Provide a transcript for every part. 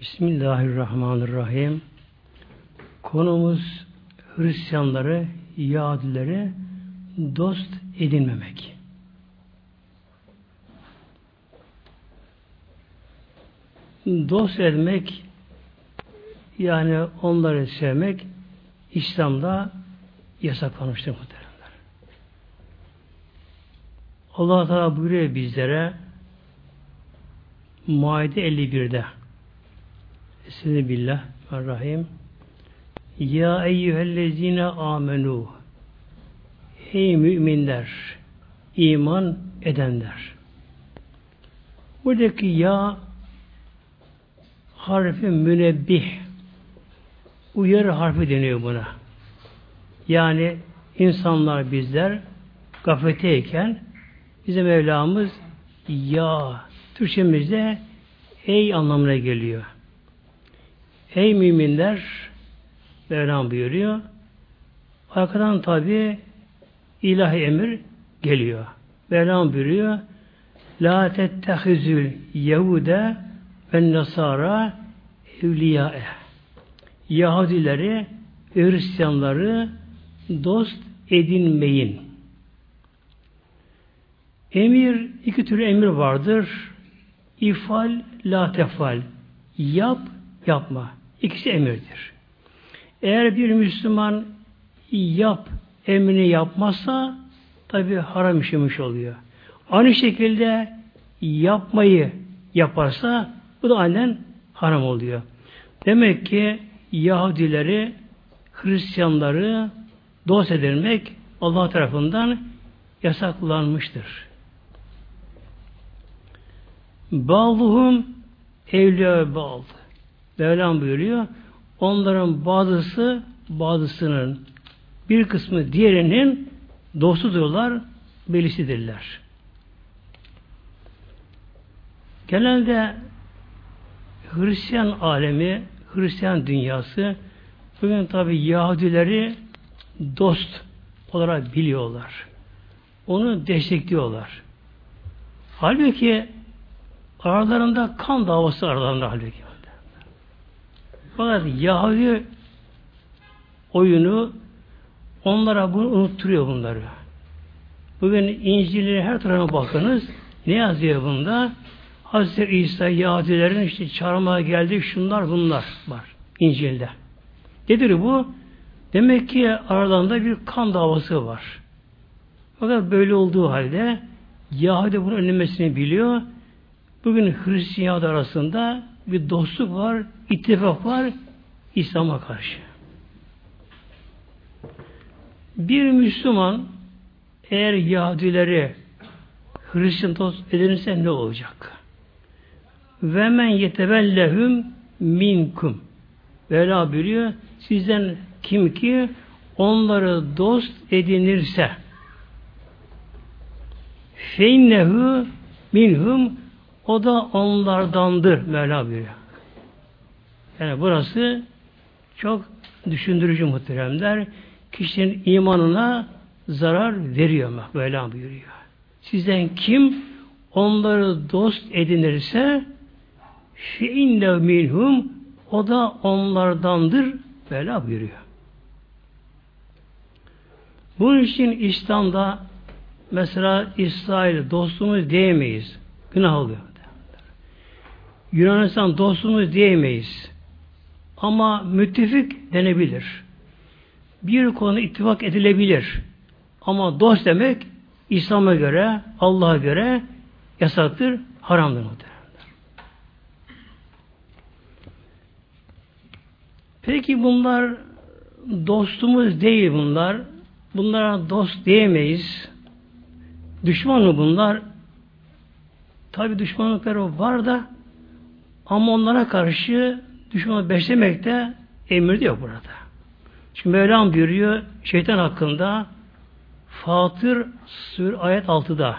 Bismillahirrahmanirrahim. Konumuz Hristiyanları, Yahudileri dost edinmemek. Dost etmek yani onları sevmek İslam'da yasaklanmıştır muhteremler. Allah Teala buyuruyor bizlere Maide 51'de Billah rahim Ya eyyühellezine amenu Ey müminler iman edenler Buradaki ya harfi münebbih uyarı harfi deniyor buna. Yani insanlar bizler gafleteyken bizim Mevlamız ya Türkçemizde ey anlamına geliyor. Ey müminler Mevlam buyuruyor. Arkadan tabi ilahi emir geliyor. Mevlam buyuruyor. La tettehizül Yehude ve Nasara evliyae. Yahudileri, Hristiyanları dost edinmeyin. Emir, iki tür emir vardır. İfal, la tefal. Yap, yapma. İkisi emirdir. Eğer bir Müslüman yap emrini yapmazsa tabi haram işlemiş oluyor. Aynı şekilde yapmayı yaparsa bu da aynen haram oluyor. Demek ki Yahudileri, Hristiyanları dost edilmek Allah tarafından yasaklanmıştır. Bağluhum evliya bağlı. Mevlam buyuruyor. Onların bazısı bazısının bir kısmı diğerinin dostudurlar, belisidirler. Genelde Hristiyan alemi, Hristiyan dünyası bugün tabi Yahudileri dost olarak biliyorlar. Onu destekliyorlar. Halbuki aralarında kan davası aralarında halbuki. Fakat Yahudi oyunu onlara bunu unutturuyor bunları. Bugün İncil'e her tarafa bakınız ne yazıyor bunda? Hazreti İsa Yahudilerin işte çağırmaya geldi şunlar bunlar var İncil'de. Nedir bu? Demek ki aralarında bir kan davası var. Fakat böyle olduğu halde Yahudi bunun önlemesini biliyor. Bugün Hristiyan arasında bir dostluk var, ittifak var İslam'a karşı. Bir Müslüman eğer Yahudileri Hristiyan dost edinirse ne olacak? Ve men yetebellehum minkum. Vela buyuruyor. Sizden kim ki onları dost edinirse feinnehu minhum o da onlardandır Mevla buyuruyor. Yani burası çok düşündürücü muhteremler. Kişinin imanına zarar veriyor Mevla buyuruyor. Sizden kim onları dost edinirse Fe inne minhum o da onlardandır Mevla buyuruyor. Bunun için İslam'da mesela İsrail dostumuz diyemeyiz. Günah oluyor. Yunanistan dostumuz diyemeyiz. Ama müttefik denebilir. Bir konu ittifak edilebilir. Ama dost demek İslam'a göre, Allah'a göre yasaktır, haramdır. Peki bunlar dostumuz değil bunlar. Bunlara dost diyemeyiz. Düşman mı bunlar? Tabi düşmanlıkları var da ama onlara karşı düşmanı beslemek de emir diyor burada. Çünkü Mevlam buyuruyor şeytan hakkında Fatır Sur ayet 6'da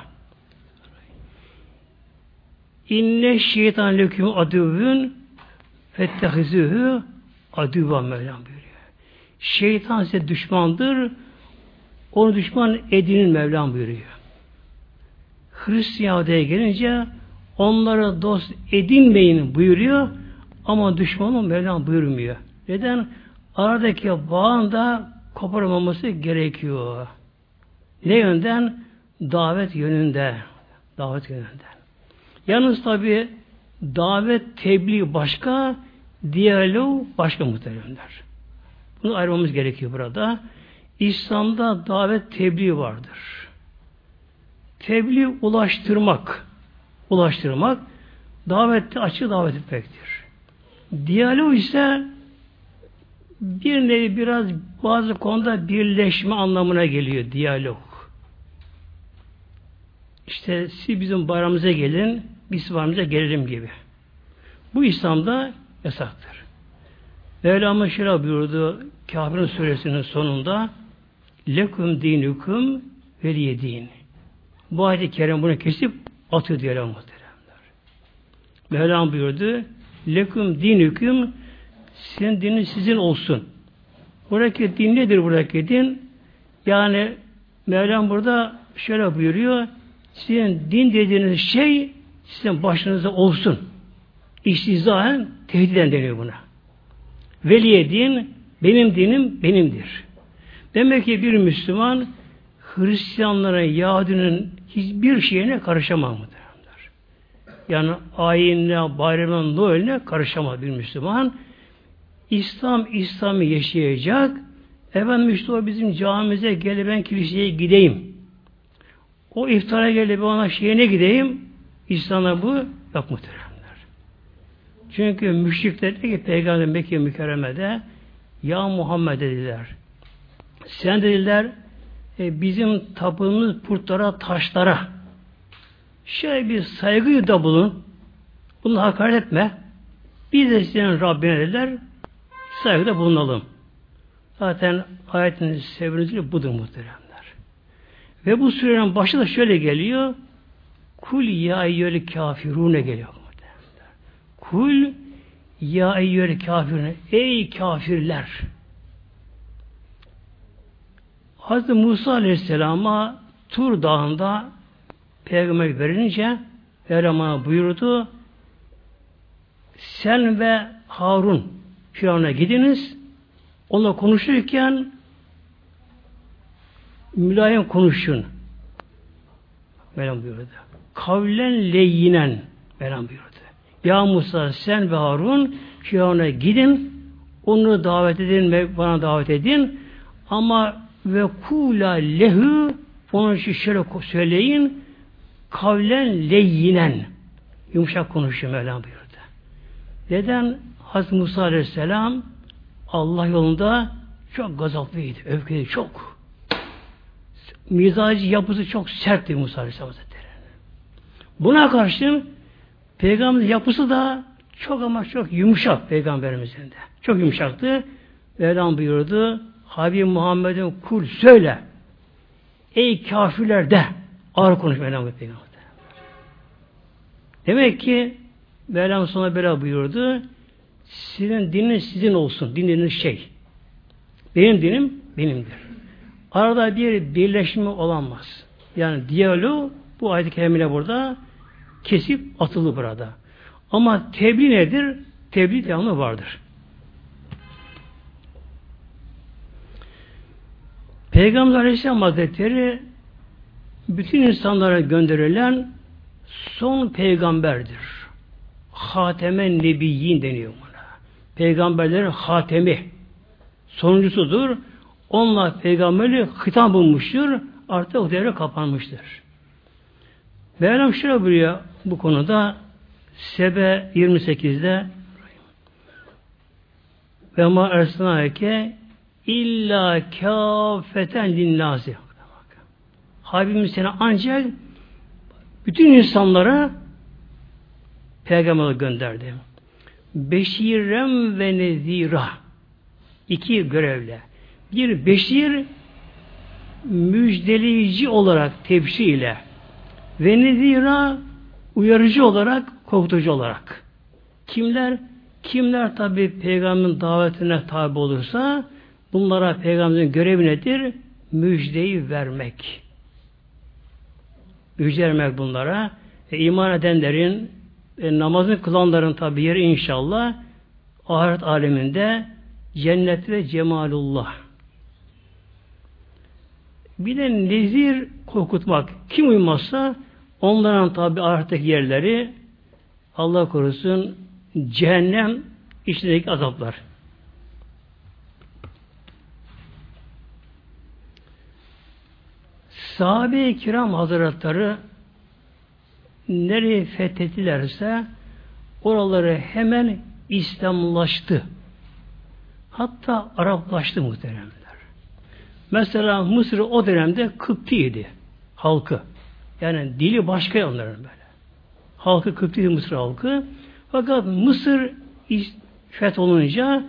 İnne şeytan leküm adüvün fettehizühü Adüva Mevlam buyuruyor. Şeytan size düşmandır. Onu düşman edinin Mevlam buyuruyor. Hristiyan gelince onlara dost edinmeyin buyuruyor. Ama düşmanı Mevlam buyurmuyor. Neden? Aradaki bağın da koparılmaması gerekiyor. Ne yönden? Davet yönünde. Davet yönünden. Yalnız tabi davet tebliğ başka, diyalog başka muhteremler. Bunu ayrılmamız gerekiyor burada. İslam'da davet tebliğ vardır. Tebliğ ulaştırmak, ulaştırmak, davette açık davet etmektir. Diyalog ise bir nevi biraz bazı konuda birleşme anlamına geliyor diyalog. İşte siz bizim bayramımıza gelin, biz bayramımıza gelelim gibi. Bu İslam'da yasaktır. Mevlamız şöyle buyurdu Kafirin suresinin sonunda lekum dinukum veliye din. Bu ayet-i kerim bunu kesip atıyor diyorlar muhteremler. Mevlam buyurdu lekum dinukum sizin dinin sizin olsun. Buradaki din nedir buradaki din? Yani Mevlam burada şöyle buyuruyor sizin din dediğiniz şey sizin başınıza olsun. İstizahen tehdiden deniyor buna. Veliye din, benim dinim benimdir. Demek ki bir Müslüman Hristiyanların, Yahudinin hiçbir şeyine karışamaz mıdır? Yani ayinine, bayramına, Noel'ine karışamaz bir Müslüman. İslam, İslam'ı yaşayacak. Efendim işte o bizim camimize gelip ben kiliseye gideyim. O iftara gelip ona şeyine gideyim. İslam'a bu yok muhteremler. Çünkü müşrikler dedi ki Peygamber Mekke mükerremede Ya Muhammed dediler. Sen dediler e, bizim tapınımız putlara, taşlara şöyle bir saygı da bulun. Bunu hakaret etme. Biz de senin Rabbine dediler saygıda bulunalım. Zaten ayetin sebebiniz budur muhteremler. Ve bu surenin başı da şöyle geliyor. Kul ya eyyül kafirune geliyor. Kul ya eyyül kafirune. Ey kafirler. Hazreti Musa Aleyhisselam'a Tur Dağı'nda peygamber verince Mevlam'a buyurdu sen ve Harun Firavun'a gidiniz onunla konuşurken mülayim konuşun. Mevlam buyurdu. Kavlen leyyinen Mevlam buyurdu. Ya Musa sen ve Harun Firavun'a gidin onu davet edin ve bana davet edin ama ve kula lehu onun için şöyle söyleyin kavlen leyyinen yumuşak konuşuyor Mevlam buyurdu. Neden? Hazreti Musa Aleyhisselam Allah yolunda çok gazaplı öfkeli çok. Mizacı yapısı çok sertti Musa Aleyhisselam Hazretleri. Buna karşın Peygamberin yapısı da çok ama çok yumuşak Peygamberimizin de. Çok yumuşaktı. Mevlam buyurdu. Habib Muhammed'in kul söyle. Ey kafirler de ağır konuş Mevlam Peygamber. Demek ki Mevlam sonra böyle buyurdu. Sizin dininiz sizin olsun. Dininiz şey. Benim dinim benimdir. Arada bir birleşme olamaz. Yani diyalog bu ayet-i kerimine burada kesip atılı burada. Ama tebliğ nedir? Tebliğ devamlı vardır. Peygamber Aleyhisselam Hazretleri bütün insanlara gönderilen son peygamberdir. Hatemen Nebiyyin deniyor buna. Peygamberlerin hatemi. Sonuncusudur. Onunla peygamberliği hitap bulmuştur. Artık o devre kapanmıştır. Mevlam şöyle buyuruyor bu konuda Sebe 28'de ve ma ersenâke illa kâfeten linnâsi Habibimiz seni ancak bütün insanlara peygamber gönderdi. Beşirem ve nezira iki görevle. Bir beşir müjdeleyici olarak tebşiyle ve nezira uyarıcı olarak korkutucu olarak. Kimler? Kimler tabi peygamberin davetine tabi olursa bunlara peygamberin görevi nedir? Müjdeyi vermek. Müjde vermek bunlara. E, iman edenlerin, e, namazını kılanların tabi yeri inşallah ahiret aleminde cennet ve cemalullah. Bir de nezir korkutmak. Kim uymazsa onların tabi ahiretteki yerleri Allah korusun cehennem içindeki azaplar. Sahabe-i kiram hazretleri nereyi fethettilerse oraları hemen İslamlaştı. Hatta Araplaştı muhteremler. Mesela Mısır o dönemde Kıptiydi halkı. Yani dili başka onların böyle. Halkı Kıptiydi Mısır halkı. Fakat Mısır fetholunca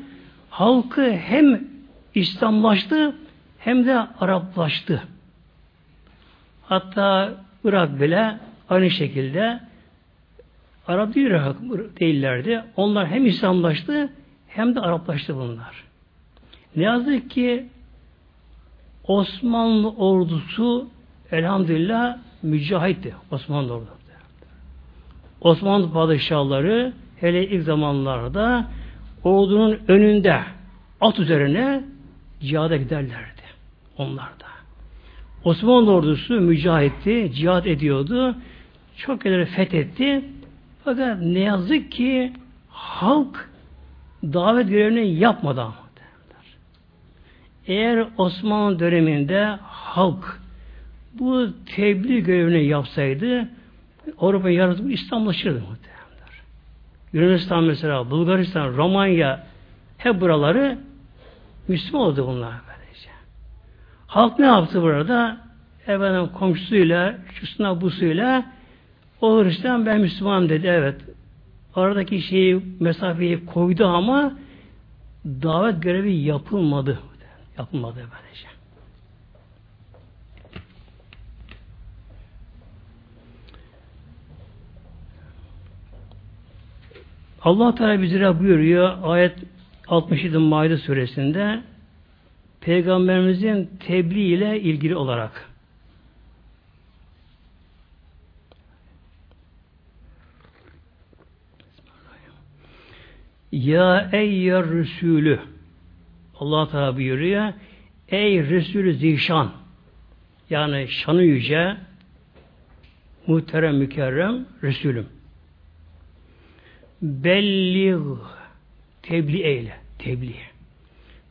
halkı hem İslamlaştı hem de Araplaştı. Hatta Irak bile aynı şekilde Arap değil, değillerdi. Onlar hem İslamlaştı hem de Araplaştı bunlar. Ne yazık ki Osmanlı ordusu elhamdülillah mücahitti. Osmanlı ordusu. Osmanlı padişahları hele ilk zamanlarda ordunun önünde at üzerine cihada giderlerdi. Onlar da. Osmanlı ordusu mücahitti, cihat ediyordu. Çok yerleri fethetti. Fakat ne yazık ki halk davet görevini yapmadı ama. Eğer Osmanlı döneminde halk bu tebliğ görevini yapsaydı Avrupa yarısı İslamlaşırdı muhtemelenler. Yunanistan mesela, Bulgaristan, Romanya hep buraları Müslüman oldu bunlar. Halk ne yaptı burada? Efendim komşusuyla, şusuna busuyla o Hristiyan ben Müslüman dedi. Evet. Aradaki şeyi, mesafeyi koydu ama davet görevi yapılmadı. Yapılmadı böylece. Allah Teala bizlere buyuruyor ayet 67 Maide suresinde Peygamberimizin tebliğ ile ilgili olarak Ya eyyar Resulü Allah Teala buyuruyor Ey Resulü Zişan yani şanı yüce muhterem mükerrem Resulüm belliğ tebliğ eyle. Tebliğ.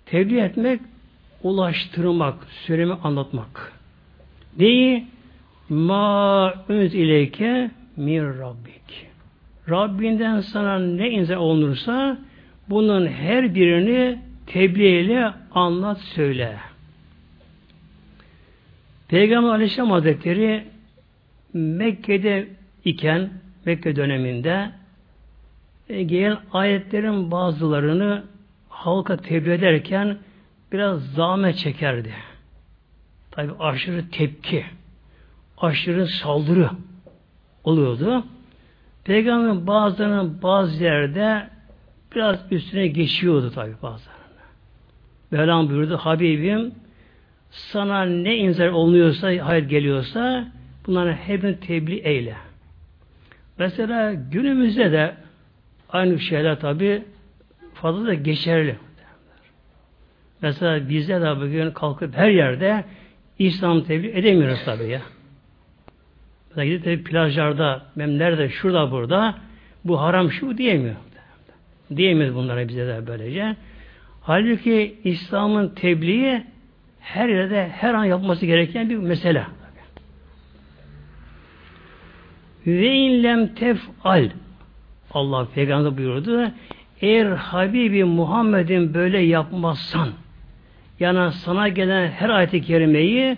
Tebliğ etmek ulaştırmak, söylemi anlatmak. Neyi? Ma üz ileyke mir rabbik. Rabbinden sana ne inzal olunursa bunun her birini tebliğ ile anlat söyle. Peygamber Aleyhisselam Hazretleri Mekke'de iken Mekke döneminde e, gelen ayetlerin bazılarını halka tebliğ ederken biraz zahmet çekerdi. Tabi aşırı tepki, aşırı saldırı oluyordu. Peygamberin bazılarının bazı yerde biraz üstüne geçiyordu tabi bazılarını. Mevlam buyurdu, Habibim sana ne inzar oluyorsa, hayır geliyorsa bunların hepsini tebliğ eyle. Mesela günümüzde de Aynı şeyler tabi fazla da geçerli. Mesela bizde de bugün kalkıp her yerde İslam tebliğ edemiyoruz tabi ya. Mesela gidip de plajlarda, ben nerede, şurada, burada bu haram şu diyemiyor. Diyemiyoruz bunlara bize de böylece. Halbuki İslam'ın tebliği her yerde her an yapması gereken bir mesele. Ve inlem tef'al Allah peygamber buyurdu. Eğer Habibi Muhammed'in böyle yapmazsan yani sana gelen her ayet-i kerimeyi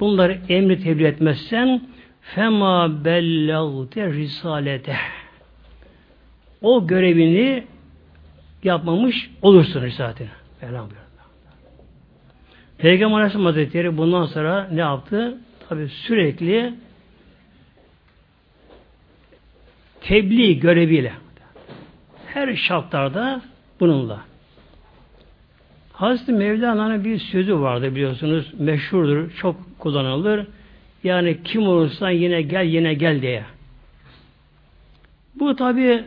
bunları emri tebliğ etmezsen fema bellagte risalete o görevini yapmamış olursun risaletini. Peygamber Aleyhisselam Hazretleri bundan sonra ne yaptı? Tabi sürekli tebliğ göreviyle. Her şartlarda bununla. Hazreti Mevlana'nın bir sözü vardı biliyorsunuz. Meşhurdur. Çok kullanılır. Yani kim olursan yine gel yine gel diye. Bu tabi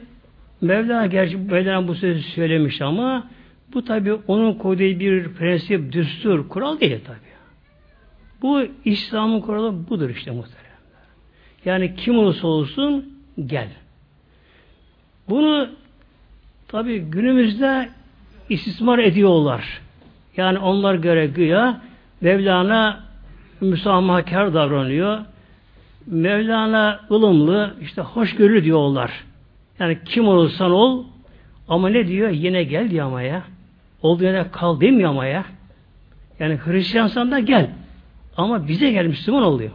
Mevla gerçi Mevlana bu sözü söylemiş ama bu tabi onun koyduğu bir prensip, düstur, kural değil tabi. Bu İslam'ın kuralı budur işte muhterem. Yani kim olursa olsun gel. Bunu tabi günümüzde istismar ediyorlar. Yani onlar göre güya Mevlana müsamahakar davranıyor. Mevlana ılımlı, işte hoşgörülü diyorlar. Yani kim olursan ol ama ne diyor? Yine gel diyor ama ya. Olduğu yere kal demiyor ama ya. Yani Hristiyansan da gel. Ama bize gel Müslüman oluyor.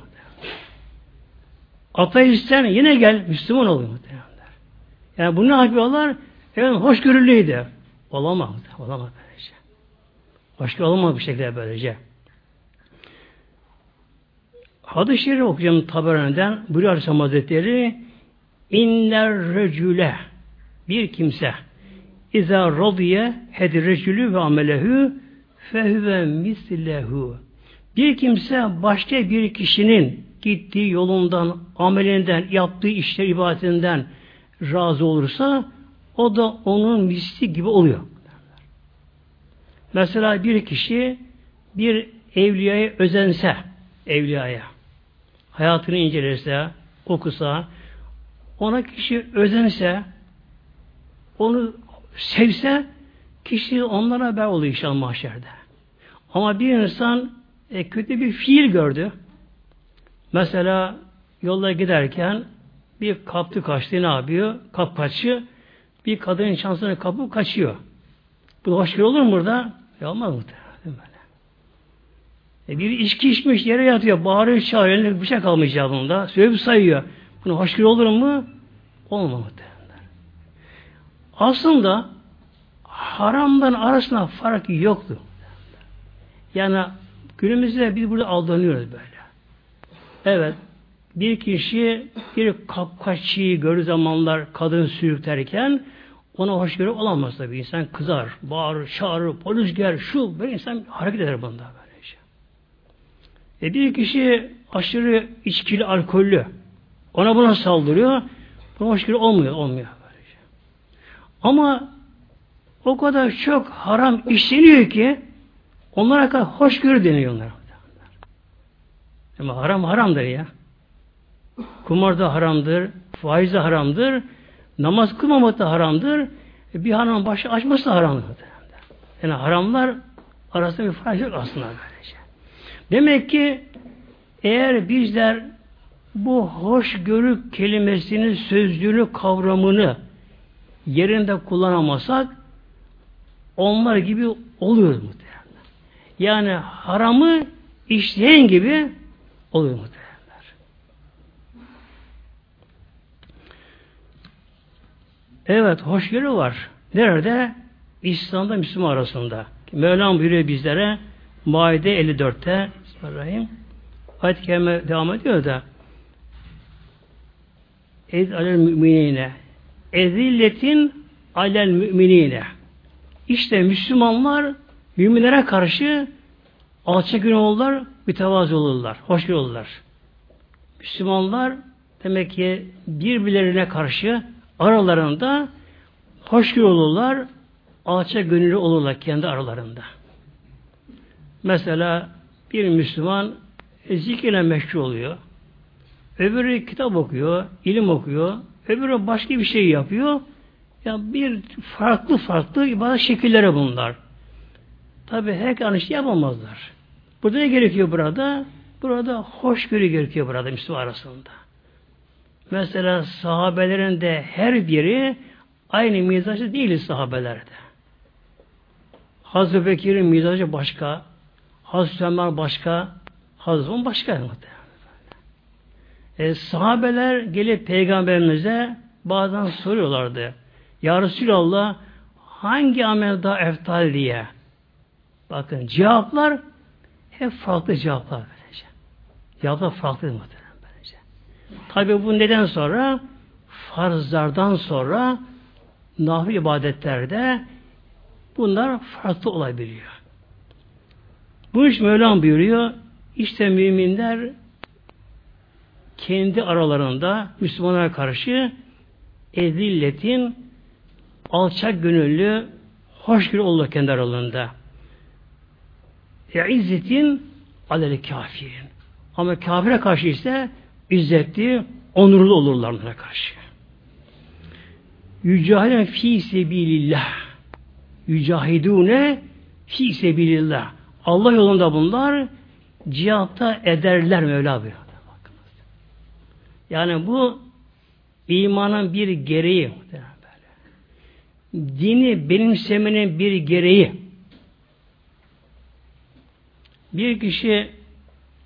Ateistsen yine gel Müslüman oluyor. Yani bunu ne yapıyorlar? Evet hoşgörülüydü. Olamaz. Olamaz böylece. Başka olamaz bir şekilde böylece. Hadis-i Şerif okuyacağım Taberani'den buyuruyor Aleyhisselam Hazretleri İnner recüle bir kimse İza radiye hedrecülü ve amelehü fehüve mislehu bir kimse başka bir kişinin gittiği yolundan, amelinden, yaptığı işler, ibadetinden razı olursa o da onun misli gibi oluyor. Mesela bir kişi bir evliyaya özense, evliyaya, hayatını incelerse, okusa, ona kişi özense, onu sevse, kişi onlara haber oluyor inşallah mahşerde. Ama bir insan e, kötü bir fiil gördü. Mesela yolda giderken bir kaptı kaçtı ne yapıyor? Kap kaçıyor. Bir kadının şansını kapıp kaçıyor. Bu hoş olur mu burada? Ya olmaz mı? E bir içki içmiş yere yatıyor. Bağırıyor çağırıyor. Elinde şey kalmış bunda. Söyleyip sayıyor. Bunu hoş olur mu? Olmaz muhtemelen. Aslında haramdan arasında fark yoktu. Yani günümüzde biz burada aldanıyoruz böyle. Evet, bir kişi bir kapkaççıyı görür zamanlar kadın sürüklerken ona hoşgörü olamaz tabi. İnsan kızar, bağırır, çağırır, polis gel, şu, böyle insan hareket eder bunda böylece. E bir kişi aşırı içkili, alkollü, ona buna saldırıyor, buna hoşgörü olmuyor, olmuyor böylece. Ama o kadar çok haram işleniyor ki onlara kadar hoşgörü deniyor onlara. Ama haram haramdır ya. Kumar da haramdır, faiz de haramdır, namaz kılmamak da haramdır, e, bir hanımın başı açması da haramdır. Yani haramlar arasında bir fark yok aslında böylece. Demek ki eğer bizler bu hoşgörü kelimesinin sözcüğünü, kavramını yerinde kullanamasak onlar gibi oluyoruz muhtemelen. Yani haramı işleyen gibi oluyor muhtemelen. Evet, hoşgörü var. Nerede? İslam'da Müslüman arasında. Mevlam buyuruyor bizlere Maide 54'te Bismillahirrahmanirrahim ayet-i kerime devam ediyor da Ez alel müminine ezilletin alel müminine İşte Müslümanlar müminlere karşı alçak gün olurlar, mütevazı olurlar, hoşgörü olurlar. Müslümanlar demek ki birbirlerine karşı aralarında hoşgörü olurlar, alçak gönüllü olurlar kendi aralarında. Mesela bir Müslüman zikirle meşgul oluyor. Öbürü kitap okuyor, ilim okuyor. Öbürü başka bir şey yapıyor. Ya bir farklı farklı ibadet şekilleri bunlar. Tabi her aynı yapamazlar. Burada ne gerekiyor burada? Burada hoşgörü gerekiyor burada Müslüman arasında. Mesela sahabelerin de her biri aynı mizacı değil sahabelerde. Hazreti Bekir'in mizacı başka, Hazreti Ömer başka, Hazreti Ömer başka. E, sahabeler gelip peygamberimize bazen soruyorlardı. Ya Resulallah hangi amel daha eftal diye. Bakın cevaplar hep farklı cevaplar böylece. Cevaplar farklı böylece. Tabi bu neden sonra farzlardan sonra nafile ibadetlerde bunlar farklı olabiliyor. Bu iş Mevlam buyuruyor. İşte müminler kendi aralarında Müslümanlara karşı ezilletin alçak gönüllü, hoşgörü olur kendi aralarında. İzzetin alel kafirin. Ama kafire karşı ise izzetli, onurlu olurlar onlara karşı. Yücahiden fi sebilillah. Yücahidune fi sebilillah. Allah yolunda bunlar cihatta ederler Mevla buyuruyor. Yani bu imanın bir gereği. Dini benimsemenin bir gereği. Bir kişi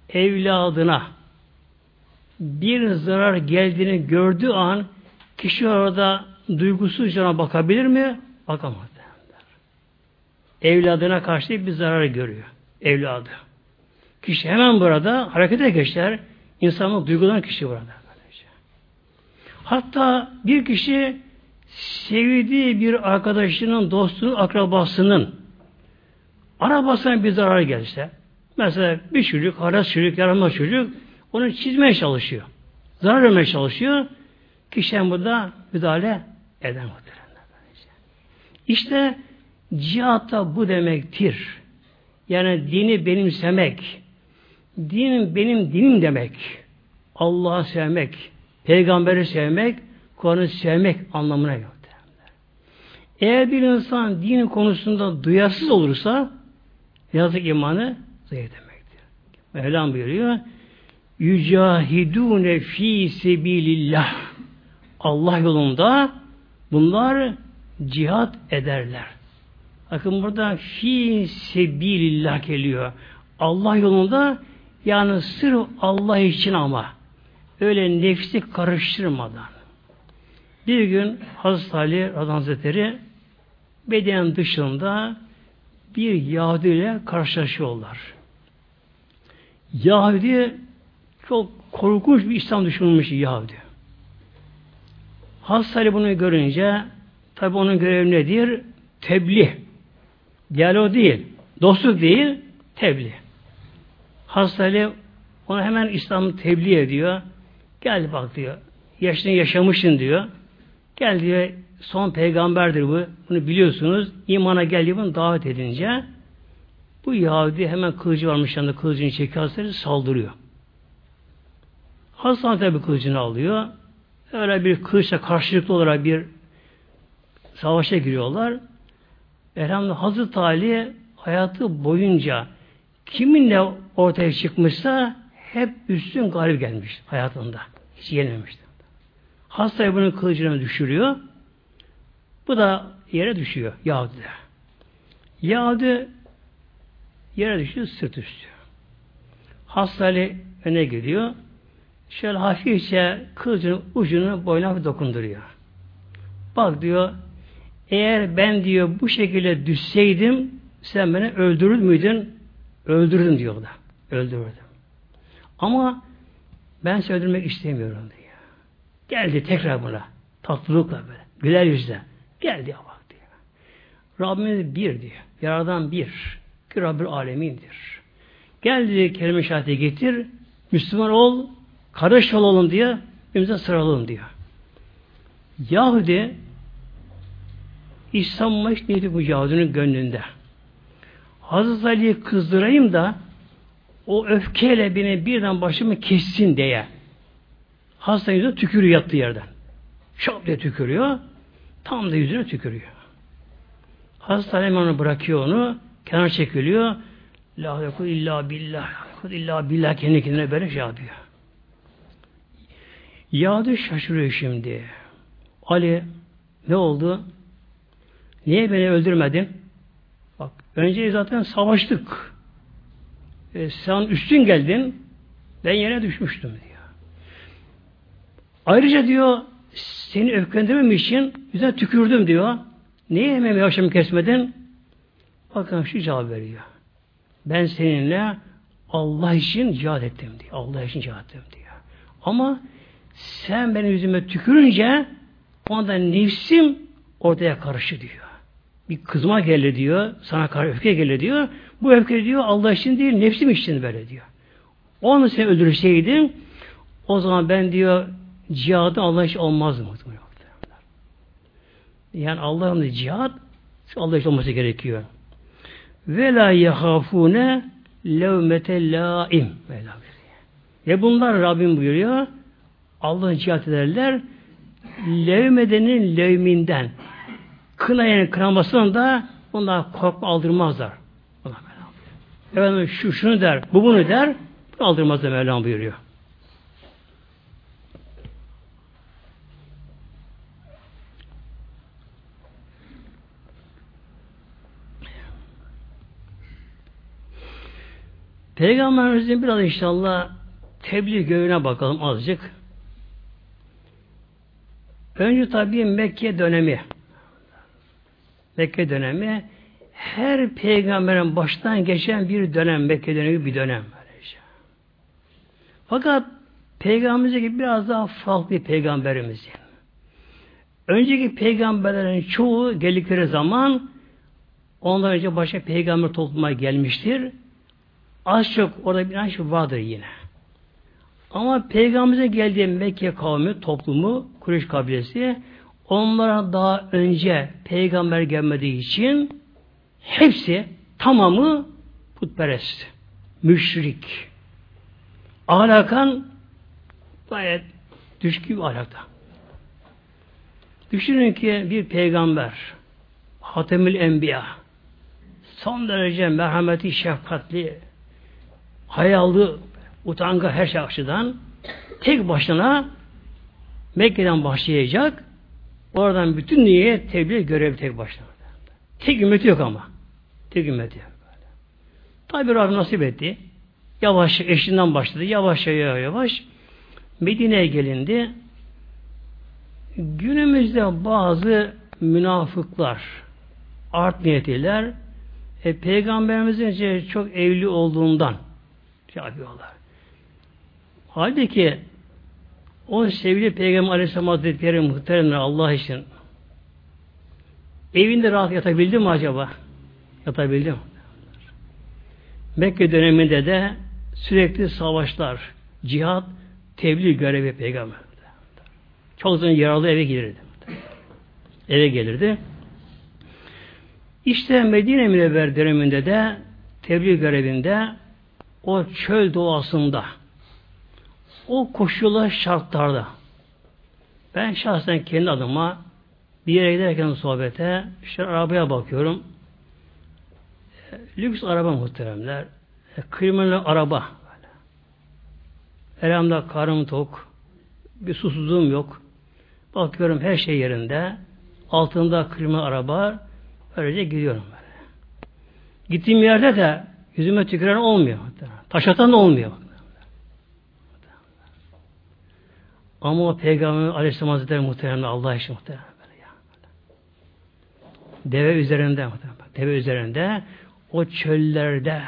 evladına bir zarar geldiğini gördüğü an kişi orada duygusuzca bakabilir mi? Bakamaz. Evladına karşı bir zarar görüyor. Evladı. Kişi hemen burada harekete geçer. İnsanın duygulan kişi burada. Hatta bir kişi sevdiği bir arkadaşının, dostunun, akrabasının arabasına bir zarar gelse, mesela bir çocuk, haras çocuk, yaramaz çocuk, onu çizmeye çalışıyor. Zarar vermeye çalışıyor. Kişi burada müdahale eden İşte cihatta bu demektir. Yani dini benimsemek, din benim dinim demek, Allah'ı sevmek, peygamberi sevmek, Kur'an'ı sevmek anlamına yok. Eğer bir insan din konusunda duyarsız olursa yazık imanı zayıf demektir. Mevlam buyuruyor yücahidune fi sebilillah Allah yolunda bunlar cihat ederler. Bakın burada fi sebilillah geliyor. Allah yolunda yani sırf Allah için ama öyle nefsi karıştırmadan. Bir gün Hazreti Ali Radhan beden dışında bir Yahudi ile karşılaşıyorlar. Yahudi çok korkunç bir İslam düşünülmüş Yahudi. Hazreti bunu görünce tabi onun görevi nedir? Tebliğ. Diyalog değil. Dostluk değil. Tebliğ. Hazreti ona hemen İslam'ı tebliğ ediyor. Gel bak diyor. Yaşını yaşamışsın diyor. Gel diyor. Son peygamberdir bu. Bunu biliyorsunuz. İmana geldi bunu davet edince bu Yahudi hemen kılıcı varmış yanında kılıcını çekiyor saldırıyor. Hasan tabi kılıcını alıyor. Öyle bir kılıçla karşılıklı olarak bir savaşa giriyorlar. Elhamdülillah Hazreti Ali hayatı boyunca kiminle ortaya çıkmışsa hep üstün galip gelmiş hayatında. Hiç yenilmemişti. Hastayı bunun kılıcını düşürüyor. Bu da yere düşüyor Yahudi. Yahudi yere düşüyor sırt üstü. Hastayı öne gidiyor. Şöyle hafifçe kılıcın ucunu boyuna dokunduruyor. Bak diyor eğer ben diyor bu şekilde düşseydim sen beni öldürür müydün? Öldürdün diyor da. Öldürürdüm. Ama ben seni öldürmek istemiyorum diyor. Geldi tekrar buna. Tatlılıkla böyle. Güler yüzle. Geldi bak diyor. Rabbimiz bir diyor. Yaradan bir. Ki Rabbül Alemin'dir. Geldi kelime şahidi getir. Müslüman ol. Kardeş olalım diye birbirimize sıralalım diyor. Yahudi İslam'mış neydi bu Yahudinin gönlünde? Hazreti Ali'yi kızdırayım da o öfkeyle beni birden başımı kessin diye. Hasta yüzüne tükürüyor yattığı yerden. Şap diye tükürüyor. Tam da yüzüne tükürüyor. Hasta Ali onu bırakıyor onu. Kenar çekiliyor. La yakul illa billah. illa billah kendi kendine böyle şey yapıyor. Yahudi şaşırıyor şimdi. Ali ne oldu? Niye beni öldürmedin? Bak önce zaten savaştık. E, sen üstün geldin. Ben yere düşmüştüm diyor. Ayrıca diyor seni öfkelendirmem için yüzüne tükürdüm diyor. Niye hemen yaşamı kesmedin? Bakın şu cevap veriyor. Ben seninle Allah için cihad ettim diyor. Allah için cihad ettim diyor. Ama sen benim yüzüme tükürünce onda nefsim ortaya karışı diyor. Bir kızma geldi diyor. Sana karşı öfke geldi diyor. Bu öfke diyor Allah için değil nefsim için böyle diyor. Onu sen öldürseydim o zaman ben diyor cihadı Allah için olmazdı. Yani Allah'ın cihat Allah için olması gerekiyor. Ve la yehafune levmete laim. Ve bunlar Rabbim buyuruyor. Allah'ın cihat ederler. Levmedenin levminden. Kınayanın kınamasından da bunlar korkma aldırmazlar. Efendim şu şunu der, bu bunu der, aldırmaz da Mevlam buyuruyor. Peygamberimizin biraz inşallah tebliğ göğüne bakalım azıcık. Önce tabi Mekke dönemi. Mekke dönemi her peygamberin baştan geçen bir dönem, Mekke dönemi bir dönem. Fakat peygamberimiz gibi biraz daha farklı bir peygamberimiz. Önceki peygamberlerin çoğu geldikleri zaman ondan önce başka peygamber topluma gelmiştir. Az çok orada bir inanç vardır yine. Ama Peygamberimize geldiği Mekke kavmi, toplumu, Kureyş kabilesi onlara daha önce peygamber gelmediği için hepsi tamamı putperest, müşrik. Ahlakan gayet düşkün bir ahlakta. Düşünün ki bir peygamber, Hatemül Enbiya, son derece merhameti, şefkatli, hayallı, utanga her şey açıdan tek başına Mekke'den başlayacak. Oradan bütün niye tebliğ görevi tek başına. Tek ümmeti yok ama. Tek ümmeti yok. Tabi Rabbim nasip etti. Yavaş eşinden başladı. Yavaş yavaş yavaş Medine'ye gelindi. Günümüzde bazı münafıklar art niyetiler e, peygamberimizin çok evli olduğundan şey yapıyorlar. Halbuki o sevgili Peygamber Aleyhisselam Hazretleri muhteremler Allah için evinde rahat yatabildi mi acaba? Yatabildi mi? Mekke döneminde de sürekli savaşlar, cihat, tebliğ görevi peygamber. Çok zaman yaralı eve gelirdi. Eve gelirdi. İşte Medine Münevver döneminde de tebliğ görevinde o çöl doğasında o koşullar şartlarda ben şahsen kendi adıma bir yere giderken sohbete işte arabaya bakıyorum. Lüks araba muhteremler. Kıymalı araba. Elimde karım tok. Bir susuzluğum yok. Bakıyorum her şey yerinde. Altında klima araba. Böylece gidiyorum böyle. Gittiğim yerde de yüzüme tüküren olmuyor. Taş atan olmuyor. Ama o Peygamber Aleyhisselam Hazretleri muhteremler Allah için muhterem. Ya. Deve üzerinde muhterem. Deve üzerinde o çöllerde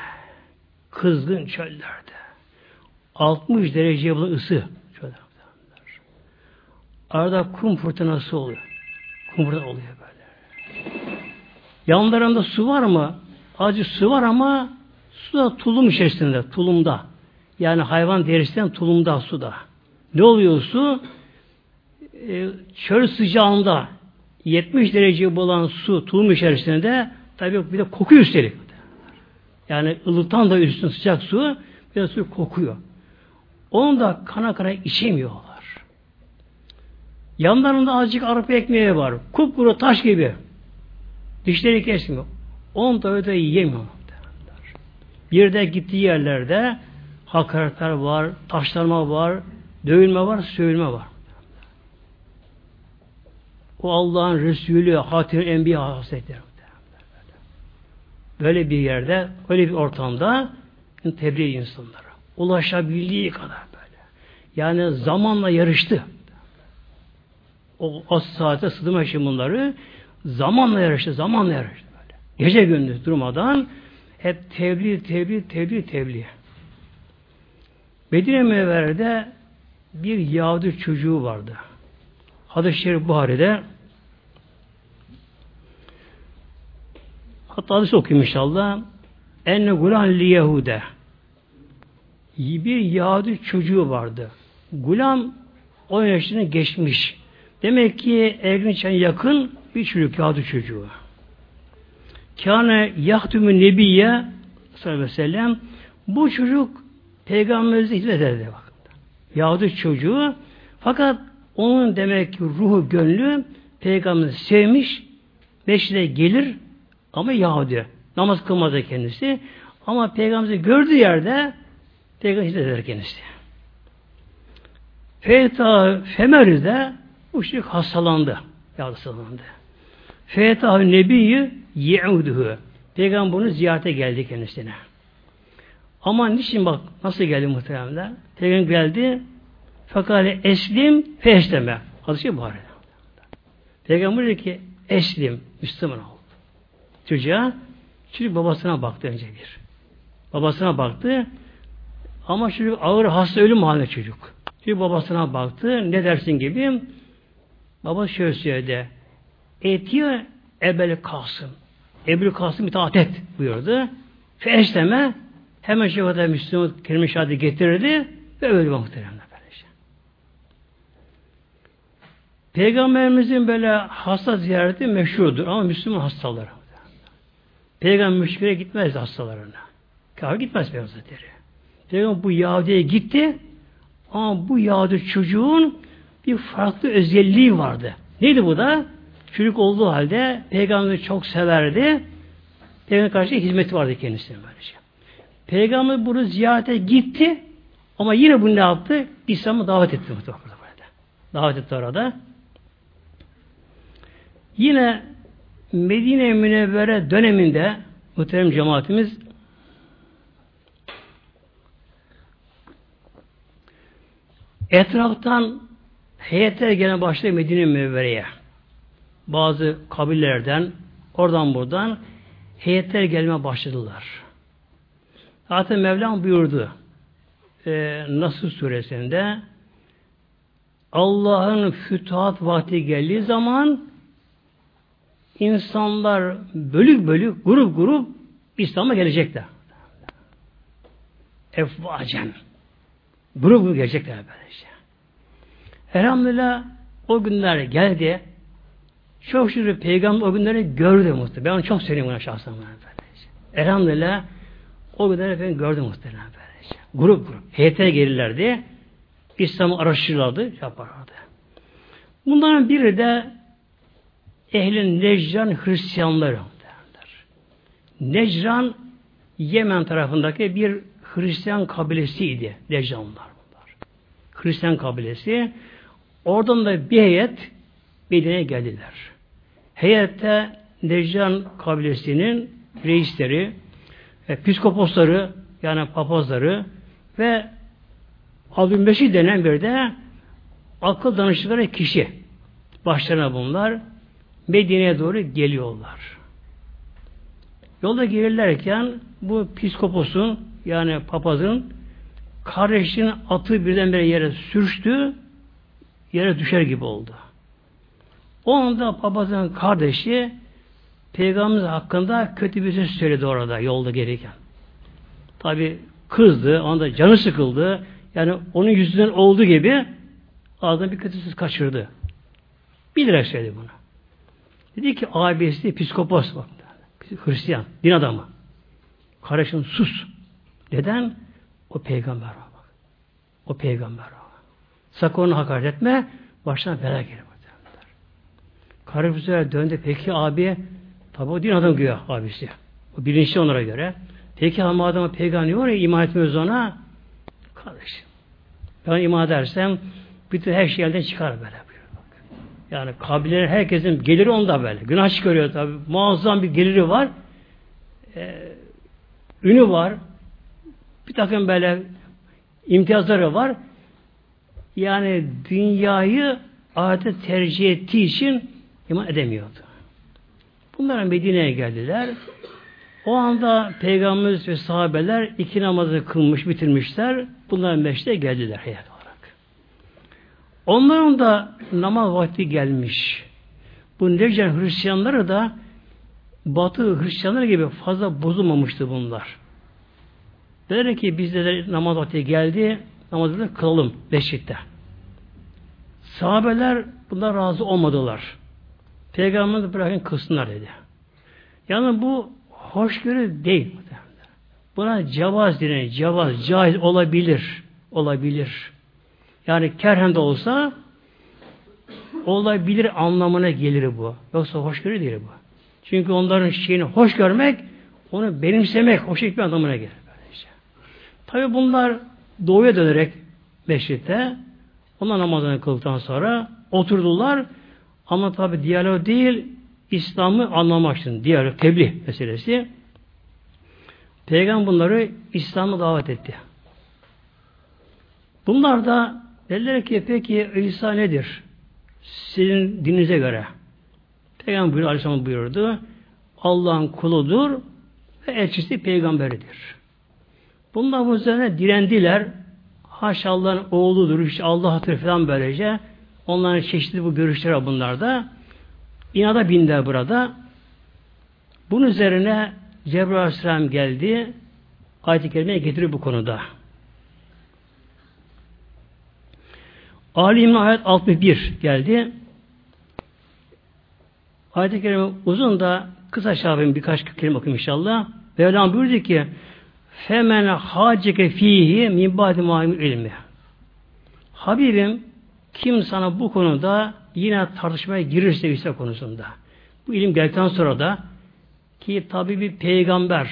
kızgın çöllerde 60 dereceye bulan ısı. Arada kum fırtınası oluyor. Kum fırtınası oluyor böyle. Yanlarında su var mı? Acı su var ama su da tulum içerisinde, tulumda. Yani hayvan derisinden tulumda suda. Ne oluyor su? Ee, çöl sıcağında 70 derece bulan su tulum içerisinde tabi bir de kokuyor üstelik. Yani ılıktan da üstün sıcak su bir de su kokuyor. Onu da kana kana içemiyorlar. Yanlarında azıcık arpa ekmeği var. Kupkuru taş gibi. Dişleri kesmiyor. Onu da öyle yiyemiyor. Bir de gittiği yerlerde hakaretler var, taşlanma var, dövülme var, sövülme var. O Allah'ın Resulü, Hatim Enbiya Hazretleri. Böyle bir yerde, öyle bir ortamda tebliğ insanlara. Ulaşabildiği kadar böyle. Yani zamanla yarıştı. O az saate sıdım için bunları zamanla yarıştı, zamanla yarıştı böyle. Gece gündüz durmadan hep tebliğ, tebliğ, tebliğ, tebliğ. Medine Mevver'de bir Yahudi çocuğu vardı. Hadis-i Şerif Buhari'de hatta hadis okuyayım inşallah. Enne gulan li Yehude bir Yahudi çocuğu vardı. Gulam 10 yaşını geçmiş. Demek ki ergençen yakın bir çocuk Yahudi çocuğu. Kâne yahtümü nebiye sallallahu aleyhi ve sellem bu çocuk peygamberimize hizmet ederdi. Bakın. Yahudi çocuğu fakat onun demek ki ruhu gönlü peygamberi sevmiş meşride gelir ama Yahudi. Namaz kılmaz kendisi. Ama peygamberi gördüğü yerde peygamber hizmet eder kendisi. Feyta Femer'de bu çocuk hastalandı. Yahudi hastalandı. Feyta Nebiyyü ye'uduhu. Peygamber bunu ziyarete geldi kendisine. Ama niçin bak nasıl geldi muhteremler? Peygamber geldi fakat eslim feşleme. Adı şey bari. Peygamber dedi ki eslim, Müslüman ol. Çocuğa çocuk babasına baktı önce bir. Babasına baktı ama çocuk ağır hasta ölüm halinde çocuk. Çocuk babasına baktı ne dersin gibi baba şöyle söyledi. Etiyor Ebel Kasım. Ebul Kasım itaat et buyurdu. Feşleme hemen şefata Müslüman kelime şahidi getirdi ve öldü muhteremler. Peygamberimizin böyle hasta ziyareti meşhurdur ama Müslüman hastaları. Peygamber müşkile gitmez hastalarına. Kâr gitmez Peygamber Peygamber bu Yahudi'ye gitti ama bu Yahudi çocuğun bir farklı özelliği vardı. Neydi bu da? Çocuk olduğu halde Peygamber'i çok severdi. Peygamber karşı hizmeti vardı kendisine böylece. Peygamber bunu ziyarete gitti ama yine bunu ne yaptı? İslam'ı davet etti. Davet etti orada. Yine Medine Münevvere döneminde muhterem cemaatimiz etraftan heyetler gene başladı Medine Münevvere'ye. Bazı kabillerden oradan buradan heyetler gelmeye başladılar. Zaten Mevlam buyurdu e, Nasıl suresinde Allah'ın fütuhat vakti geldiği zaman insanlar bölük bölük, grup grup İslam'a gelecekler. Efvacen. Grup grup gelecekler böylece. Elhamdülillah o günler geldi. Çok şükür peygamber o günleri gördü muhtemelen. Ben onu çok seviyorum ona şahsen. Elhamdülillah o günleri ben gördüm muhtemelen. Böylece. Grup grup. Heyete gelirlerdi. İslam'ı araştırırlardı. Yaparlardı. Bunların biri de Ehlin Necran Hristiyanları derler. Necran Yemen tarafındaki bir Hristiyan kabilesiydi. Necranlar bunlar. Hristiyan kabilesi. Oradan da bir heyet Medine'ye geldiler. Heyette Necran kabilesinin reisleri, e, psikoposları yani papazları ve Abdülmeşid denen bir de akıl danıştıkları kişi başlarına bunlar Medine'ye doğru geliyorlar. Yolda gelirlerken bu psikoposun yani papazın kardeşinin atı birdenbire yere sürçtü, yere düşer gibi oldu. O anda papazın kardeşi Peygamberimiz hakkında kötü bir söz söyledi orada yolda gelirken. Tabi kızdı, anda canı sıkıldı. Yani onun yüzünden olduğu gibi ağzından bir kötü söz kaçırdı. Bilerek söyledi bunu. Dedi ki abisi psikopos bak. Hristiyan, din adamı. Kardeşim sus. Neden? O peygamber bak. O peygamber var. Sakın onu hakaret etme. Başına bela gelir. Kardeşim döndü. Peki abi tabi o din adamı güya abisi. O bilinçli onlara göre. Peki ama adamı peygamber var ya iman etmiyoruz ona. Kardeşim. Ben iman edersem bütün her şey elden çıkar böyle. Yani kabilenin herkesin geliri onda böyle. Günah çıkarıyor tabi. Muazzam bir geliri var. Ee, ünü var. Bir takım böyle imtiyazları var. Yani dünyayı ahirete tercih ettiği için iman edemiyordu. Bunlar Medine'ye geldiler. O anda Peygamberimiz ve sahabeler iki namazı kılmış, bitirmişler. Bunlar meşte geldiler. Hayat. Onların da namaz vakti gelmiş. Bu Necden Hristiyanları da Batı Hristiyanları gibi fazla bozulmamıştı bunlar. Dediler ki bizde de namaz vakti geldi, namazını kılalım beşikte. Sahabeler bunlar razı olmadılar. Peygamberimiz bırakın kılsınlar dedi. Yani bu hoşgörü değil. Buna cevaz deniyor. Cevaz, caiz olabilir. Olabilir. Yani kerhen de olsa olabilir anlamına gelir bu. Yoksa hoşgörü değil bu. Çünkü onların şeyini hoş görmek, onu benimsemek, hoş etme anlamına gelir. Böylece. Tabi bunlar doğuya dönerek meşritte onlar namazını kıldıktan sonra oturdular ama tabi diyalog değil İslam'ı anlamak için diyalog, tebliğ meselesi. Peygamber bunları İslam'a davet etti. Bunlar da dediler ki peki İsa nedir? Sizin dininize göre. Peygamber buyuruyor, Aleyhisselam buyurdu. Allah'ın kuludur ve elçisi peygamberidir. Bunlar bu üzerine direndiler. Haşa Allah'ın oğludur, işte Allah'tır falan böylece. Onların çeşitli bu görüşleri bunlarda. İnada bindiler burada. Bunun üzerine Cebrail Aleyhisselam geldi. Ayet-i Kerime'ye getiriyor bu konuda. Ali İmran ayet 61 geldi. Ayet-i Kerime uzun da kısa şabim birkaç kelime okuyayım inşallah. Mevlam buyurdu ki Femen haceke fihi min ba'di ilmi. Habibim kim sana bu konuda yine tartışmaya girirse ise konusunda. Bu ilim geldikten sonra da ki tabi bir peygamber